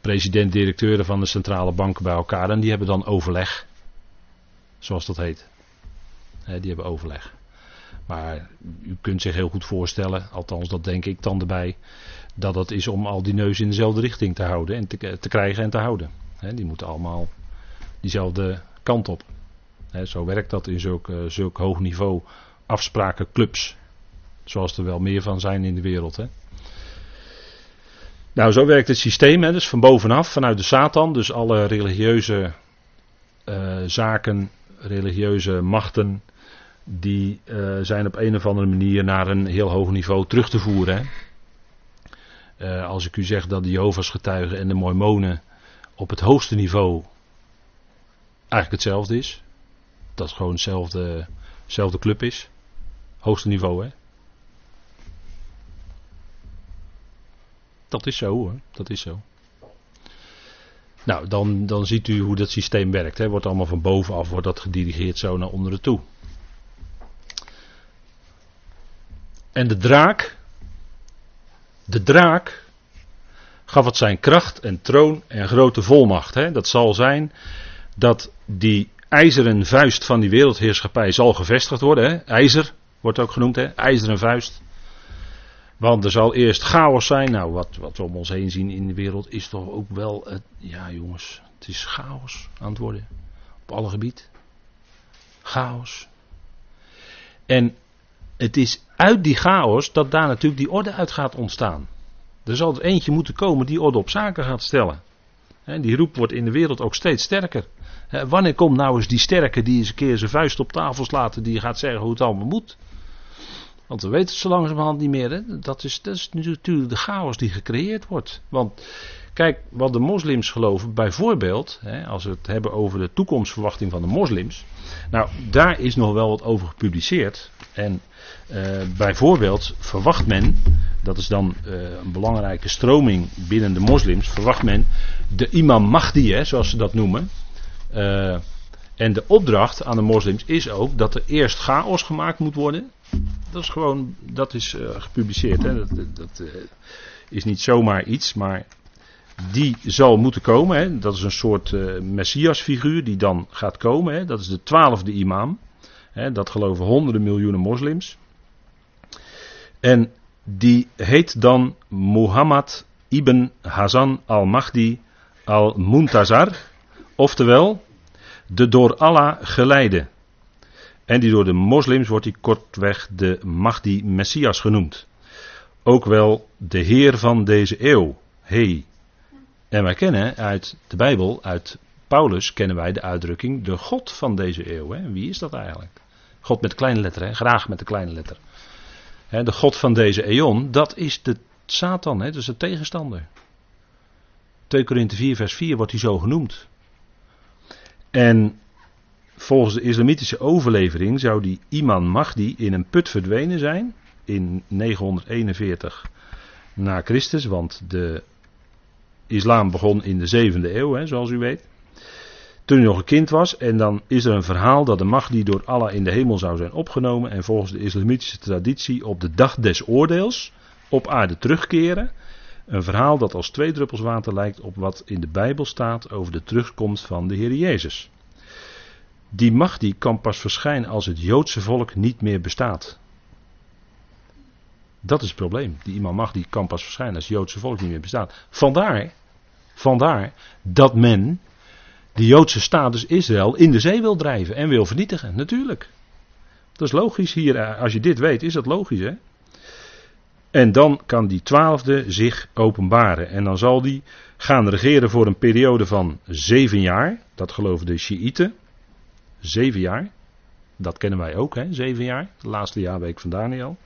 president-directeuren van de centrale banken bij elkaar. En die hebben dan overleg. Zoals dat heet. die hebben overleg. Maar u kunt zich heel goed voorstellen, althans dat denk ik dan erbij, dat dat is om al die neus in dezelfde richting te houden en te, te krijgen en te houden. die moeten allemaal diezelfde kant op. zo werkt dat in zulk, uh, zulk hoog niveau afsprakenclubs. Zoals er wel meer van zijn in de wereld. Nou, zo werkt het systeem, dus van bovenaf, vanuit de Satan. Dus alle religieuze uh, zaken, religieuze machten, die uh, zijn op een of andere manier naar een heel hoog niveau terug te voeren. Hè? Uh, als ik u zeg dat de Jehovah's getuigen en de Mormonen op het hoogste niveau eigenlijk hetzelfde is. Dat het gewoon hetzelfde club is. Hoogste niveau, hè? Dat is zo hoor, dat is zo. Nou, dan, dan ziet u hoe dat systeem werkt. Hè. Wordt allemaal van bovenaf wordt dat gedirigeerd zo naar onderen toe. En de draak, de draak gaf het zijn kracht en troon en grote volmacht. Hè? Dat zal zijn dat die ijzeren vuist van die wereldheerschappij zal gevestigd worden. Hè? IJzer wordt ook genoemd, hè? ijzeren vuist. Want er zal eerst chaos zijn. Nou, wat, wat we om ons heen zien in de wereld is toch ook wel. Ja, jongens, het is chaos aan het worden. Op alle gebied. Chaos. En het is uit die chaos dat daar natuurlijk die orde uit gaat ontstaan. Er zal er eentje moeten komen die orde op zaken gaat stellen. En die roep wordt in de wereld ook steeds sterker. Wanneer komt nou eens die sterke die eens een keer zijn vuist op tafel slaat die gaat zeggen hoe het allemaal moet? Want we weten het zo langzamerhand niet meer. Hè? Dat, is, dat is natuurlijk de chaos die gecreëerd wordt. Want kijk, wat de moslims geloven, bijvoorbeeld, hè, als we het hebben over de toekomstverwachting van de moslims. Nou, daar is nog wel wat over gepubliceerd. En uh, bijvoorbeeld verwacht men, dat is dan uh, een belangrijke stroming binnen de moslims, verwacht men de imam Mahdi, hè, zoals ze dat noemen. Uh, en de opdracht aan de moslims is ook dat er eerst chaos gemaakt moet worden. Dat is gewoon, dat is gepubliceerd. Hè. Dat, dat is niet zomaar iets, maar die zal moeten komen. Hè. Dat is een soort messiasfiguur die dan gaat komen. Hè. Dat is de twaalfde imam. Hè. Dat geloven honderden miljoenen moslims. En die heet dan Muhammad ibn Hazan al-Mahdi al-Muntazar, oftewel de door Allah geleide. En die door de moslims wordt hij kortweg de Mahdi Messias genoemd. Ook wel de Heer van deze eeuw. Hey. En wij kennen uit de Bijbel, uit Paulus, kennen wij de uitdrukking de God van deze eeuw. Hè? Wie is dat eigenlijk? God met kleine letter, hè? graag met de kleine letter de God van deze eon, dat is de Satan, dat is de tegenstander. 2 Korinthe 4 vers 4 wordt hij zo genoemd. En volgens de islamitische overlevering zou die Iman Mahdi in een put verdwenen zijn in 941 na Christus, want de islam begon in de 7e eeuw, zoals u weet toen hij nog een kind was. En dan is er een verhaal dat de macht die door Allah in de hemel zou zijn opgenomen. En volgens de islamitische traditie op de dag des oordeels op aarde terugkeren. Een verhaal dat als twee druppels water lijkt op wat in de Bijbel staat over de terugkomst van de Heer Jezus. Die macht die kan pas verschijnen als het Joodse volk niet meer bestaat. Dat is het probleem. Die imam mag die kan pas verschijnen als het Joodse volk niet meer bestaat. Vandaar, vandaar dat men de Joodse staat, dus Israël, in de zee wil drijven en wil vernietigen. Natuurlijk. Dat is logisch hier. Eh, als je dit weet, is dat logisch, hè? En dan kan die twaalfde zich openbaren. En dan zal die gaan regeren voor een periode van zeven jaar. Dat geloven de Shiiten. Zeven jaar. Dat kennen wij ook, hè? Zeven jaar. De laatste jaarweek van Daniel.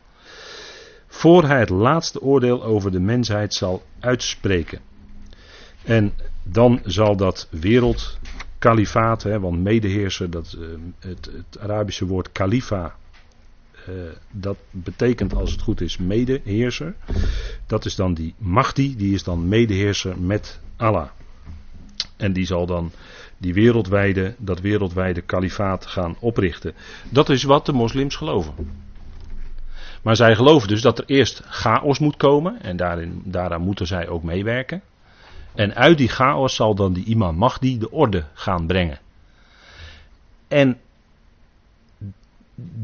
Voor hij het laatste oordeel over de mensheid zal uitspreken. En dan zal dat wereldkalifaat, hè, want medeheerser, dat, uh, het, het, Arabische woord kalifa, uh, dat betekent als het goed is medeheerser. Dat is dan die Mahdi, die is dan medeheerser met Allah. En die zal dan die wereldwijde, dat wereldwijde kalifaat gaan oprichten. Dat is wat de moslims geloven. Maar zij geloven dus dat er eerst chaos moet komen en daarin, daaraan moeten zij ook meewerken. En uit die chaos zal dan die imam Mahdi de orde gaan brengen. En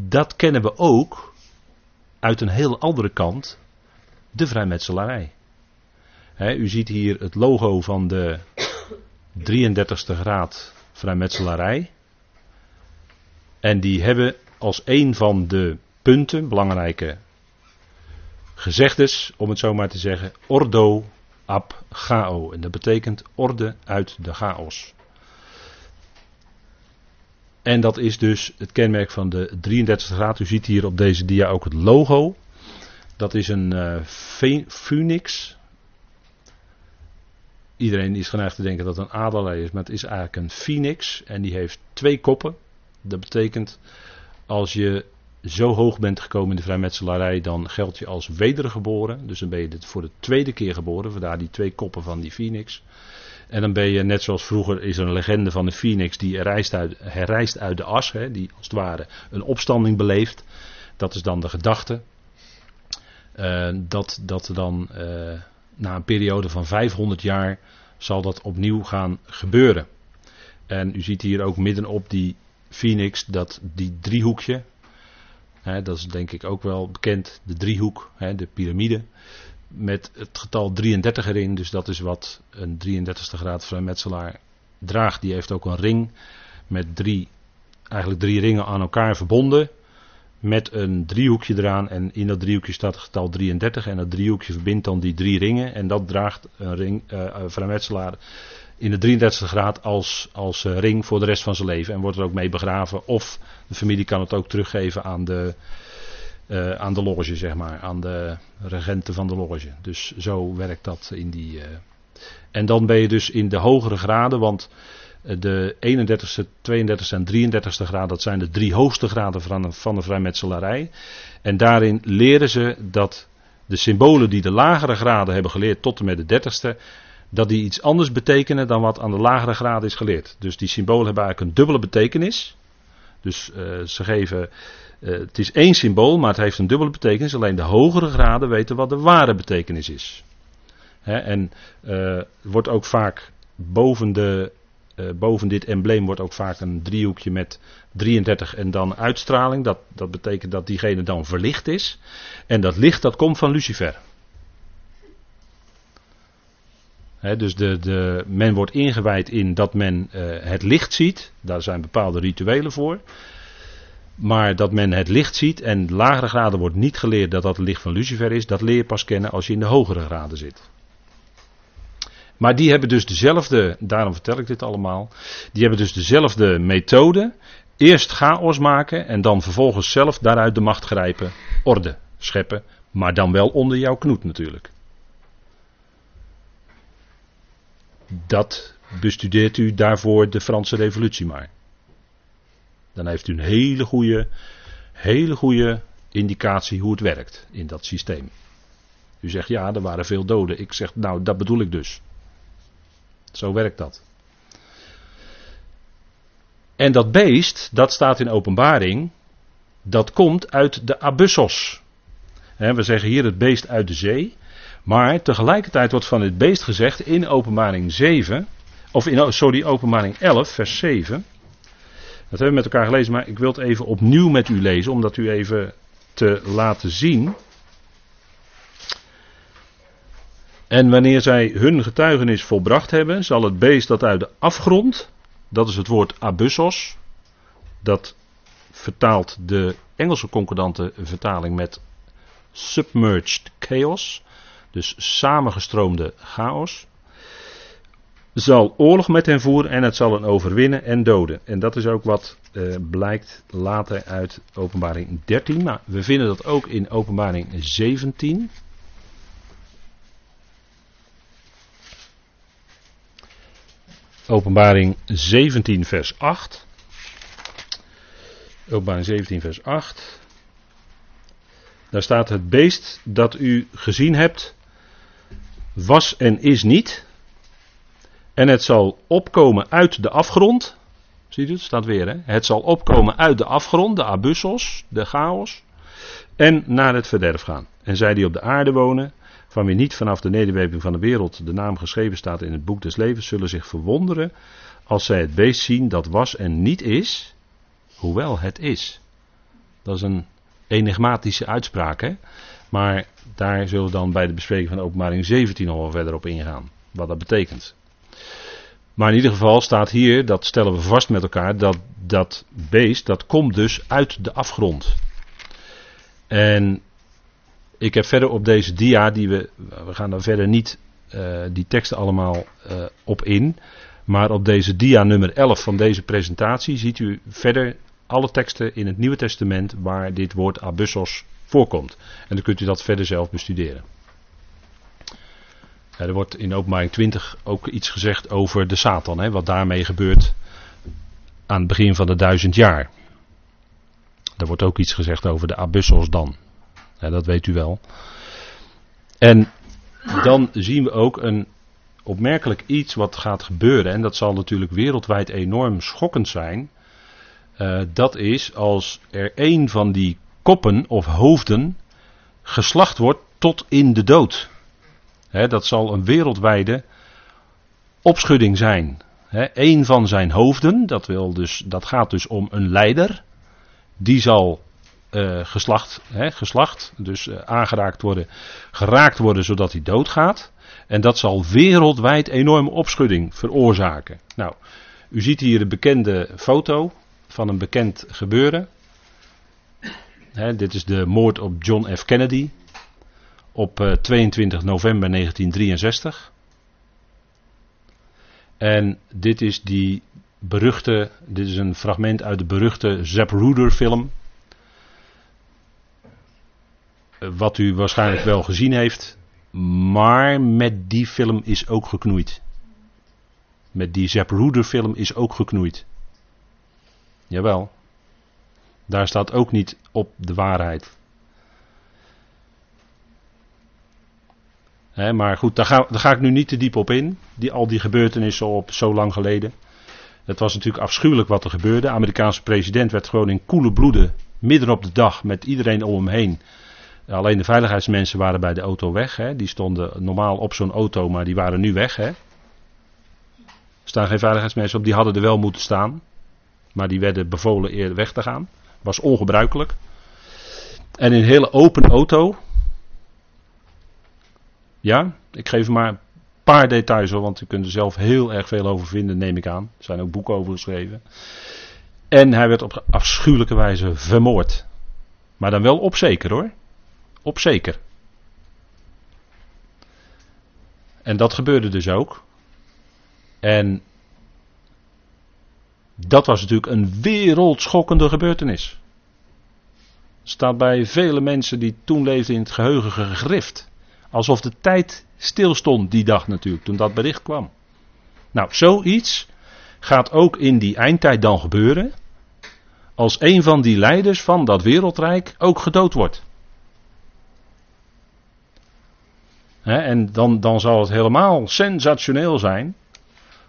dat kennen we ook uit een heel andere kant, de vrijmetselarij. u ziet hier het logo van de 33ste graad vrijmetselarij. En die hebben als een van de punten, belangrijke gezegdes, om het zo maar te zeggen, ordo ab chao. En dat betekent orde uit de chaos. En dat is dus het kenmerk van de 33 graad. U ziet hier op deze dia ook het logo. Dat is een uh, phoenix. Iedereen is geneigd te denken dat het een aderlei is, maar het is eigenlijk een phoenix. En die heeft twee koppen. Dat betekent als je zo hoog bent gekomen in de vrijmetselarij, dan geldt je als wedergeboren. Dus dan ben je voor de tweede keer geboren, vandaar die twee koppen van die phoenix. En dan ben je, net zoals vroeger, is er een legende van de phoenix die herrijst uit, herrijst uit de as, hè, die als het ware een opstanding beleeft. Dat is dan de gedachte. Uh, dat, dat dan uh, na een periode van 500 jaar zal dat opnieuw gaan gebeuren. En u ziet hier ook middenop die phoenix, dat die driehoekje, dat is denk ik ook wel bekend, de driehoek, de piramide. Met het getal 33 erin, dus dat is wat een 33ste graad vrijmetselaar draagt. Die heeft ook een ring met drie, eigenlijk drie ringen aan elkaar verbonden. met een driehoekje eraan. En in dat driehoekje staat het getal 33. En dat driehoekje verbindt dan die drie ringen. En dat draagt een ring, uh, vrijmetselaar in de 33 graad als, als uh, ring voor de rest van zijn leven. En wordt er ook mee begraven. Of de familie kan het ook teruggeven aan de, uh, aan de loge, zeg maar. Aan de regenten van de loge. Dus zo werkt dat in die. Uh, en dan ben je dus in de hogere graden, want de 31ste, 32ste en 33ste graad, dat zijn de drie hoogste graden van, van de vrijmetselarij. En daarin leren ze dat de symbolen die de lagere graden hebben geleerd tot en met de 30ste, dat die iets anders betekenen dan wat aan de lagere graden is geleerd. Dus die symbolen hebben eigenlijk een dubbele betekenis. Dus uh, ze geven, uh, het is één symbool, maar het heeft een dubbele betekenis. Alleen de hogere graden weten wat de ware betekenis is. He, en uh, wordt ook vaak boven de boven dit embleem wordt ook vaak een driehoekje met 33 en dan uitstraling. Dat, dat betekent dat diegene dan verlicht is. En dat licht dat komt van Lucifer. Dus de, de, men wordt ingewijd in dat men uh, het licht ziet. Daar zijn bepaalde rituelen voor. Maar dat men het licht ziet en lagere graden wordt niet geleerd dat dat het licht van Lucifer is. Dat leer je pas kennen als je in de hogere graden zit. Maar die hebben dus dezelfde, daarom vertel ik dit allemaal, die hebben dus dezelfde methode. Eerst chaos maken en dan vervolgens zelf daaruit de macht grijpen, orde scheppen, maar dan wel onder jouw knoet natuurlijk. Dat bestudeert u daarvoor de Franse revolutie maar. Dan heeft u een hele goede, hele goede indicatie hoe het werkt in dat systeem. U zegt ja, er waren veel doden. Ik zeg nou, dat bedoel ik dus. Zo werkt dat. En dat beest, dat staat in openbaring, dat komt uit de abyssos. we zeggen hier het beest uit de zee. Maar tegelijkertijd wordt van het beest gezegd in openbaring 7, of in, sorry, openbaring 11, vers 7. Dat hebben we met elkaar gelezen, maar ik wil het even opnieuw met u lezen, om dat u even te laten zien. En wanneer zij hun getuigenis volbracht hebben, zal het beest dat uit de afgrond, dat is het woord abyssos, dat vertaalt de Engelse concordante vertaling met submerged chaos, dus samengestroomde chaos, zal oorlog met hen voeren en het zal hen overwinnen en doden. En dat is ook wat uh, blijkt later uit openbaring 13, maar we vinden dat ook in openbaring 17. Openbaring 17, vers 8. Openbaring 17, vers 8. Daar staat het beest dat u gezien hebt, was en is niet. En het zal opkomen uit de afgrond. Ziet u het? Staat weer hè. Het zal opkomen uit de afgrond, de abyssos, de chaos. En naar het verderf gaan. En zij die op de aarde wonen, van wie niet vanaf de nederwerping van de wereld de naam geschreven staat in het boek des levens, zullen zich verwonderen als zij het beest zien dat was en niet is, hoewel het is. Dat is een enigmatische uitspraak, hè? Maar daar zullen we dan bij de bespreking van openbaring 17 nog wel verder op ingaan, wat dat betekent. Maar in ieder geval staat hier, dat stellen we vast met elkaar, dat dat beest, dat komt dus uit de afgrond. En ik heb verder op deze dia, die we, we gaan daar verder niet uh, die teksten allemaal uh, op in. Maar op deze dia nummer 11 van deze presentatie ziet u verder alle teksten in het Nieuwe Testament waar dit woord abyssos voorkomt. En dan kunt u dat verder zelf bestuderen. Er wordt in openbaring 20 ook iets gezegd over de Satan, hè, wat daarmee gebeurt aan het begin van de duizend jaar. Er wordt ook iets gezegd over de abyssos dan. Dat weet u wel. En dan zien we ook een opmerkelijk iets wat gaat gebeuren. En dat zal natuurlijk wereldwijd enorm schokkend zijn. Uh, dat is als er een van die koppen of hoofden geslacht wordt tot in de dood. Dat zal een wereldwijde opschudding zijn. He, een van zijn hoofden, dat, wil dus, dat gaat dus om een leider, die zal uh, geslacht, geslacht, dus uh, aangeraakt worden, geraakt worden zodat hij doodgaat. En dat zal wereldwijd enorme opschudding veroorzaken. Nou, u ziet hier een bekende foto van een bekend gebeuren. Dit is de moord op John F. Kennedy op uh, 22 november 1963. En dit is die beruchte, dit is een fragment uit de beruchte Zapruder film. Wat u waarschijnlijk wel gezien heeft. Maar met die film is ook geknoeid. Met die Zapruder film is ook geknoeid. Jawel. Daar staat ook niet op de waarheid. maar goed, daar ga, daar ga, ik nu niet te diep op in. Die, al die gebeurtenissen op zo lang geleden. Het was natuurlijk afschuwelijk wat er gebeurde. De Amerikaanse president werd gewoon in koele bloeden, midden op de dag, met iedereen om hem heen. Alleen de veiligheidsmensen waren bij de auto weg. Die stonden normaal op zo'n auto, maar die waren nu weg. Er staan geen veiligheidsmensen op, die hadden er wel moeten staan. Maar die werden bevolen eerder weg te gaan. Was ongebruikelijk. En in een hele open auto. Ja, ik geef maar een paar details hoor, want u kunt er zelf heel erg veel over vinden, neem ik aan. Er zijn ook boeken over geschreven. En hij werd op afschuwelijke wijze vermoord. Maar dan wel op zeker hoor. Op zeker. En dat gebeurde dus ook. En dat was natuurlijk een wereldschokkende gebeurtenis. Staat bij vele mensen die toen leefden in het geheugen gegrift. Alsof de tijd stilstond die dag natuurlijk, toen dat bericht kwam. Nou, zoiets gaat ook in die eindtijd dan gebeuren. Als een van die leiders van dat wereldrijk ook gedood wordt. en dan, dan zal het helemaal sensationeel zijn.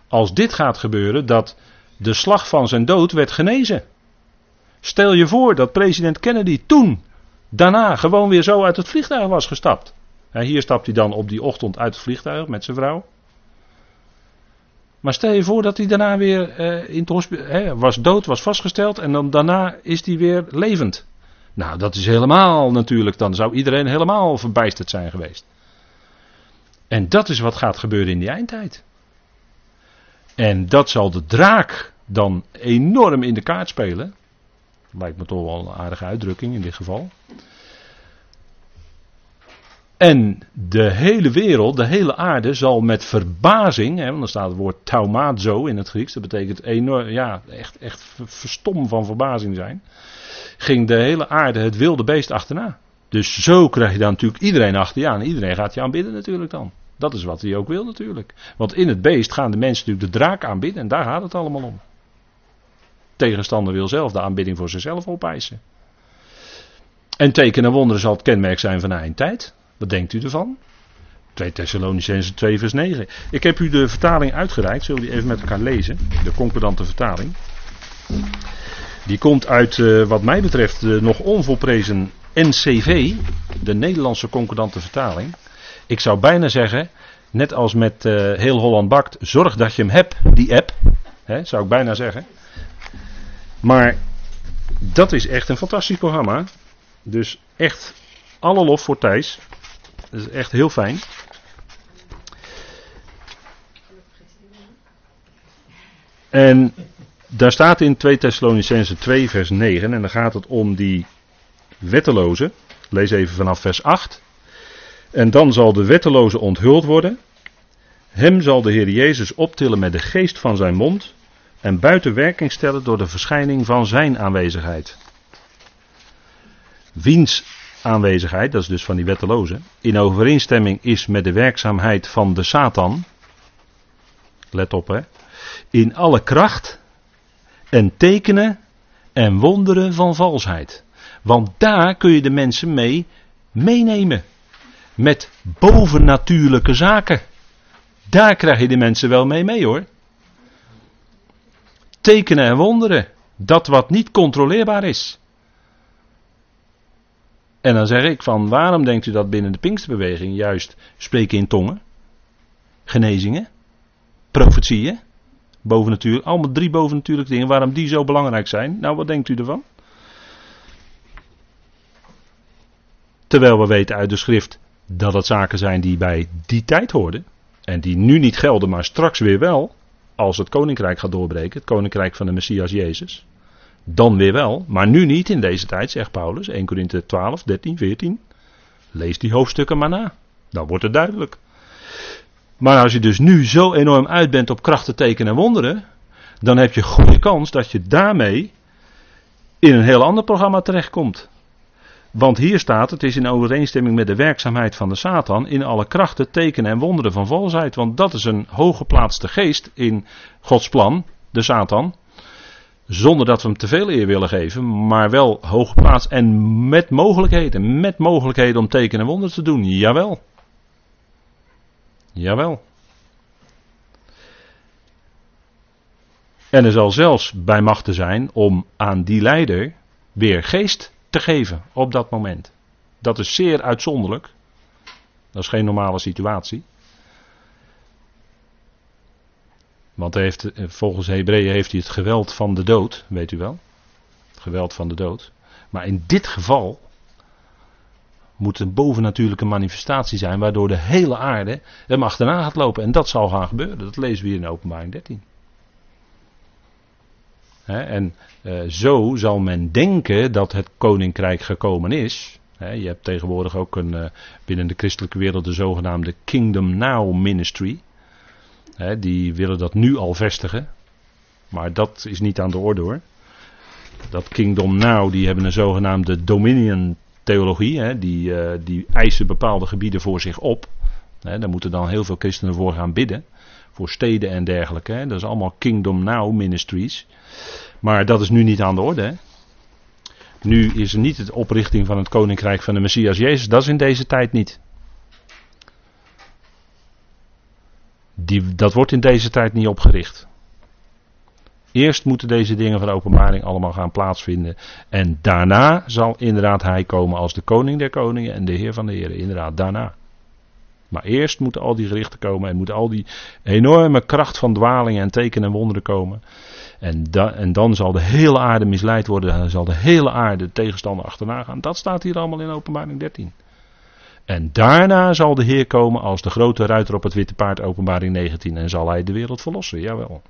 Als dit gaat gebeuren, dat de slag van zijn dood werd genezen. Stel je voor dat president Kennedy toen, daarna, gewoon weer zo uit het vliegtuig was gestapt. hier stapt hij dan op die ochtend uit het vliegtuig met zijn vrouw. Maar stel je voor dat hij daarna weer uh, in het hospitaal was dood, was vastgesteld en dan daarna is hij weer levend. Nou, dat is helemaal natuurlijk, dan zou iedereen helemaal verbijsterd zijn geweest. En dat is wat gaat gebeuren in die eindtijd. En dat zal de draak dan enorm in de kaart spelen. Lijkt me toch wel een aardige uitdrukking in dit geval. En de hele wereld, de hele aarde zal met verbazing, hè, want dan staat het woord taumazo in het Grieks, dat betekent enorm, ja, echt, echt verstom van verbazing zijn, ging de hele aarde het wilde beest achterna. Dus zo krijg je dan natuurlijk iedereen achter je aan. Iedereen gaat je aanbidden natuurlijk dan. Dat is wat hij ook wil natuurlijk. Want in het beest gaan de mensen natuurlijk de draak aanbidden en daar gaat het allemaal om. Tegenstander wil zelf de aanbidding voor zichzelf opeisen. En tekenen en wonderen zal het kenmerk zijn van de eindtijd. Wat denkt u ervan? 2 Thessalonicenzen 2 vers 9. Ik heb u de vertaling uitgereikt. Zullen we even met elkaar lezen? De concordante vertaling. Die komt uit, uh, wat mij betreft, de nog onvolprezen NCV. De Nederlandse concordante vertaling. Ik zou bijna zeggen, net als met uh, Heel Holland Bakt, zorg dat je hem hebt, die app. Hè, zou ik bijna zeggen. Maar dat is echt een fantastisch programma. Dus echt alle lof voor Thijs. Dat is echt heel fijn. En daar staat in 2 Thessalonicense 2 vers 9 en dan gaat het om die wetteloze. Lees even vanaf vers 8. En dan zal de wetteloze onthuld worden. Hem zal de Heer Jezus optillen met de geest van zijn mond en buiten werking stellen door de verschijning van zijn aanwezigheid. Wiens aanwezigheid, dat is dus van die wetteloze, in overeenstemming is met de werkzaamheid van de Satan. Let op hè. In alle kracht en tekenen en wonderen van valsheid. Want daar kun je de mensen mee meenemen met bovennatuurlijke zaken. Daar krijg je de mensen wel mee mee hoor. Tekenen en wonderen. Dat wat niet controleerbaar is. En dan zeg ik van waarom denkt u dat binnen de Pinksterbeweging juist spreken in tongen, genezingen, profetieën, bovennatuurlijk, allemaal drie bovennatuurlijke dingen, waarom die zo belangrijk zijn? Nou, wat denkt u ervan? Terwijl we weten uit de schrift dat het zaken zijn die bij die tijd hoorden. En die nu niet gelden, maar straks weer wel. Als het koninkrijk gaat doorbreken. Het koninkrijk van de Messias Jezus. Dan weer wel, maar nu niet in deze tijd, zegt Paulus. 1 Korinthe 12, 13, 14. Lees die hoofdstukken maar na. Dan wordt het duidelijk. Maar als je dus nu zo enorm uit bent op krachten, tekenen en wonderen, dan heb je goede kans dat je daarmee in een heel ander programma terechtkomt. Want hier staat, het is in overeenstemming met de werkzaamheid van de Satan in alle krachten, tekenen en wonderen van volsheid. Want dat is een hooggeplaatste geest in Gods plan, de Satan. Zonder dat we hem te veel eer willen geven, maar wel hooggeplaatst en met mogelijkheden. Met mogelijkheden om tekenen en wonderen te doen, jawel. Jawel. En er zal zelfs bij machten zijn om aan die leider weer geest te geven op dat moment. Dat is zeer uitzonderlijk. Dat is geen normale situatie. Want heeft, volgens Hebreeën heeft hij het geweld van de dood, weet u wel. Het geweld van de dood. Maar in dit geval moet een bovennatuurlijke manifestatie zijn waardoor de hele aarde hem achterna gaat lopen. En dat zal gaan gebeuren. Dat lezen we hier in openbaring 13 en uh, zo zal men denken dat het koninkrijk gekomen is. je hebt tegenwoordig ook een, uh, binnen de christelijke wereld de zogenaamde Kingdom Now Ministry. die willen dat nu al vestigen. Maar dat is niet aan de orde hoor. Dat Kingdom Now, die hebben een zogenaamde Dominion theologie. die, uh, die eisen bepaalde gebieden voor zich op. daar moeten dan heel veel christenen voor gaan bidden voor steden en dergelijke. Hè. Dat is allemaal Kingdom Now Ministries. Maar dat is nu niet aan de orde. Hè. Nu is er niet de oprichting van het koninkrijk van de Messias Jezus. Dat is in deze tijd niet. Die, dat wordt in deze tijd niet opgericht. Eerst moeten deze dingen van openbaring allemaal gaan plaatsvinden. En daarna zal inderdaad hij komen als de koning der koningen en de heer van de heren. Inderdaad, daarna. Maar eerst moeten al die gerichten komen en moet al die enorme kracht van dwalingen en tekenen en wonderen komen. En, en, dan zal de hele aarde misleid worden, dan zal de hele aarde de tegenstander achterna gaan. Dat staat hier allemaal in openbaring 13. En daarna zal de Heer komen als de grote ruiter op het witte paard, openbaring 19. En zal hij de wereld verlossen, jawel.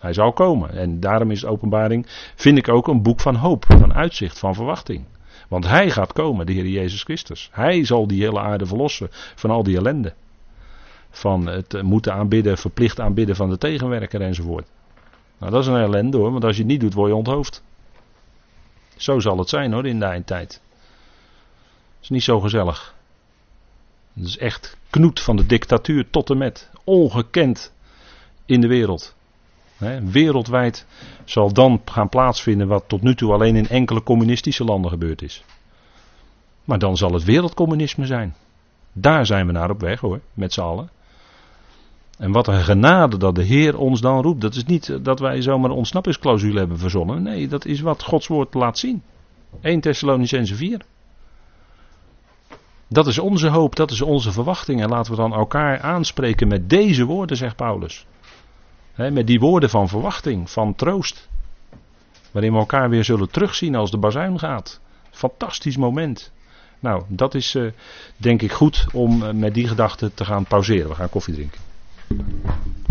Hij zal komen. En daarom is openbaring, vind ik ook een boek van hoop, van uitzicht, van verwachting. Want hij gaat komen, de Heer Jezus Christus. Hij zal die hele aarde verlossen van al die ellende. Van het moeten aanbidden, verplicht aanbidden van de tegenwerker enzovoort. Nou, dat is een ellende hoor, want als je het niet doet, word je onthoofd. Zo zal het zijn hoor, in de eindtijd. Het is niet zo gezellig. Het is echt knoet van de dictatuur tot en met. Ongekend in de wereld wereldwijd zal dan gaan plaatsvinden wat tot nu toe alleen in enkele communistische landen gebeurd is. Maar dan zal het wereldcommunisme zijn. Daar zijn we naar op weg hoor, met z'n allen. En wat een genade dat de Heer ons dan roept. Dat is niet dat wij zomaar een ontsnappingsclausule hebben verzonnen. Nee, dat is wat Gods woord laat zien. 1 Thessalonicense 4. Dat is onze hoop, dat is onze verwachting. En laten we dan elkaar aanspreken met deze woorden, zegt Paulus met die woorden van verwachting, van troost. Waarin we elkaar weer zullen terugzien als de bazuin gaat. Fantastisch moment. Nou, dat is uh, denk ik goed om uh, met die gedachte te gaan pauzeren. We gaan koffie drinken.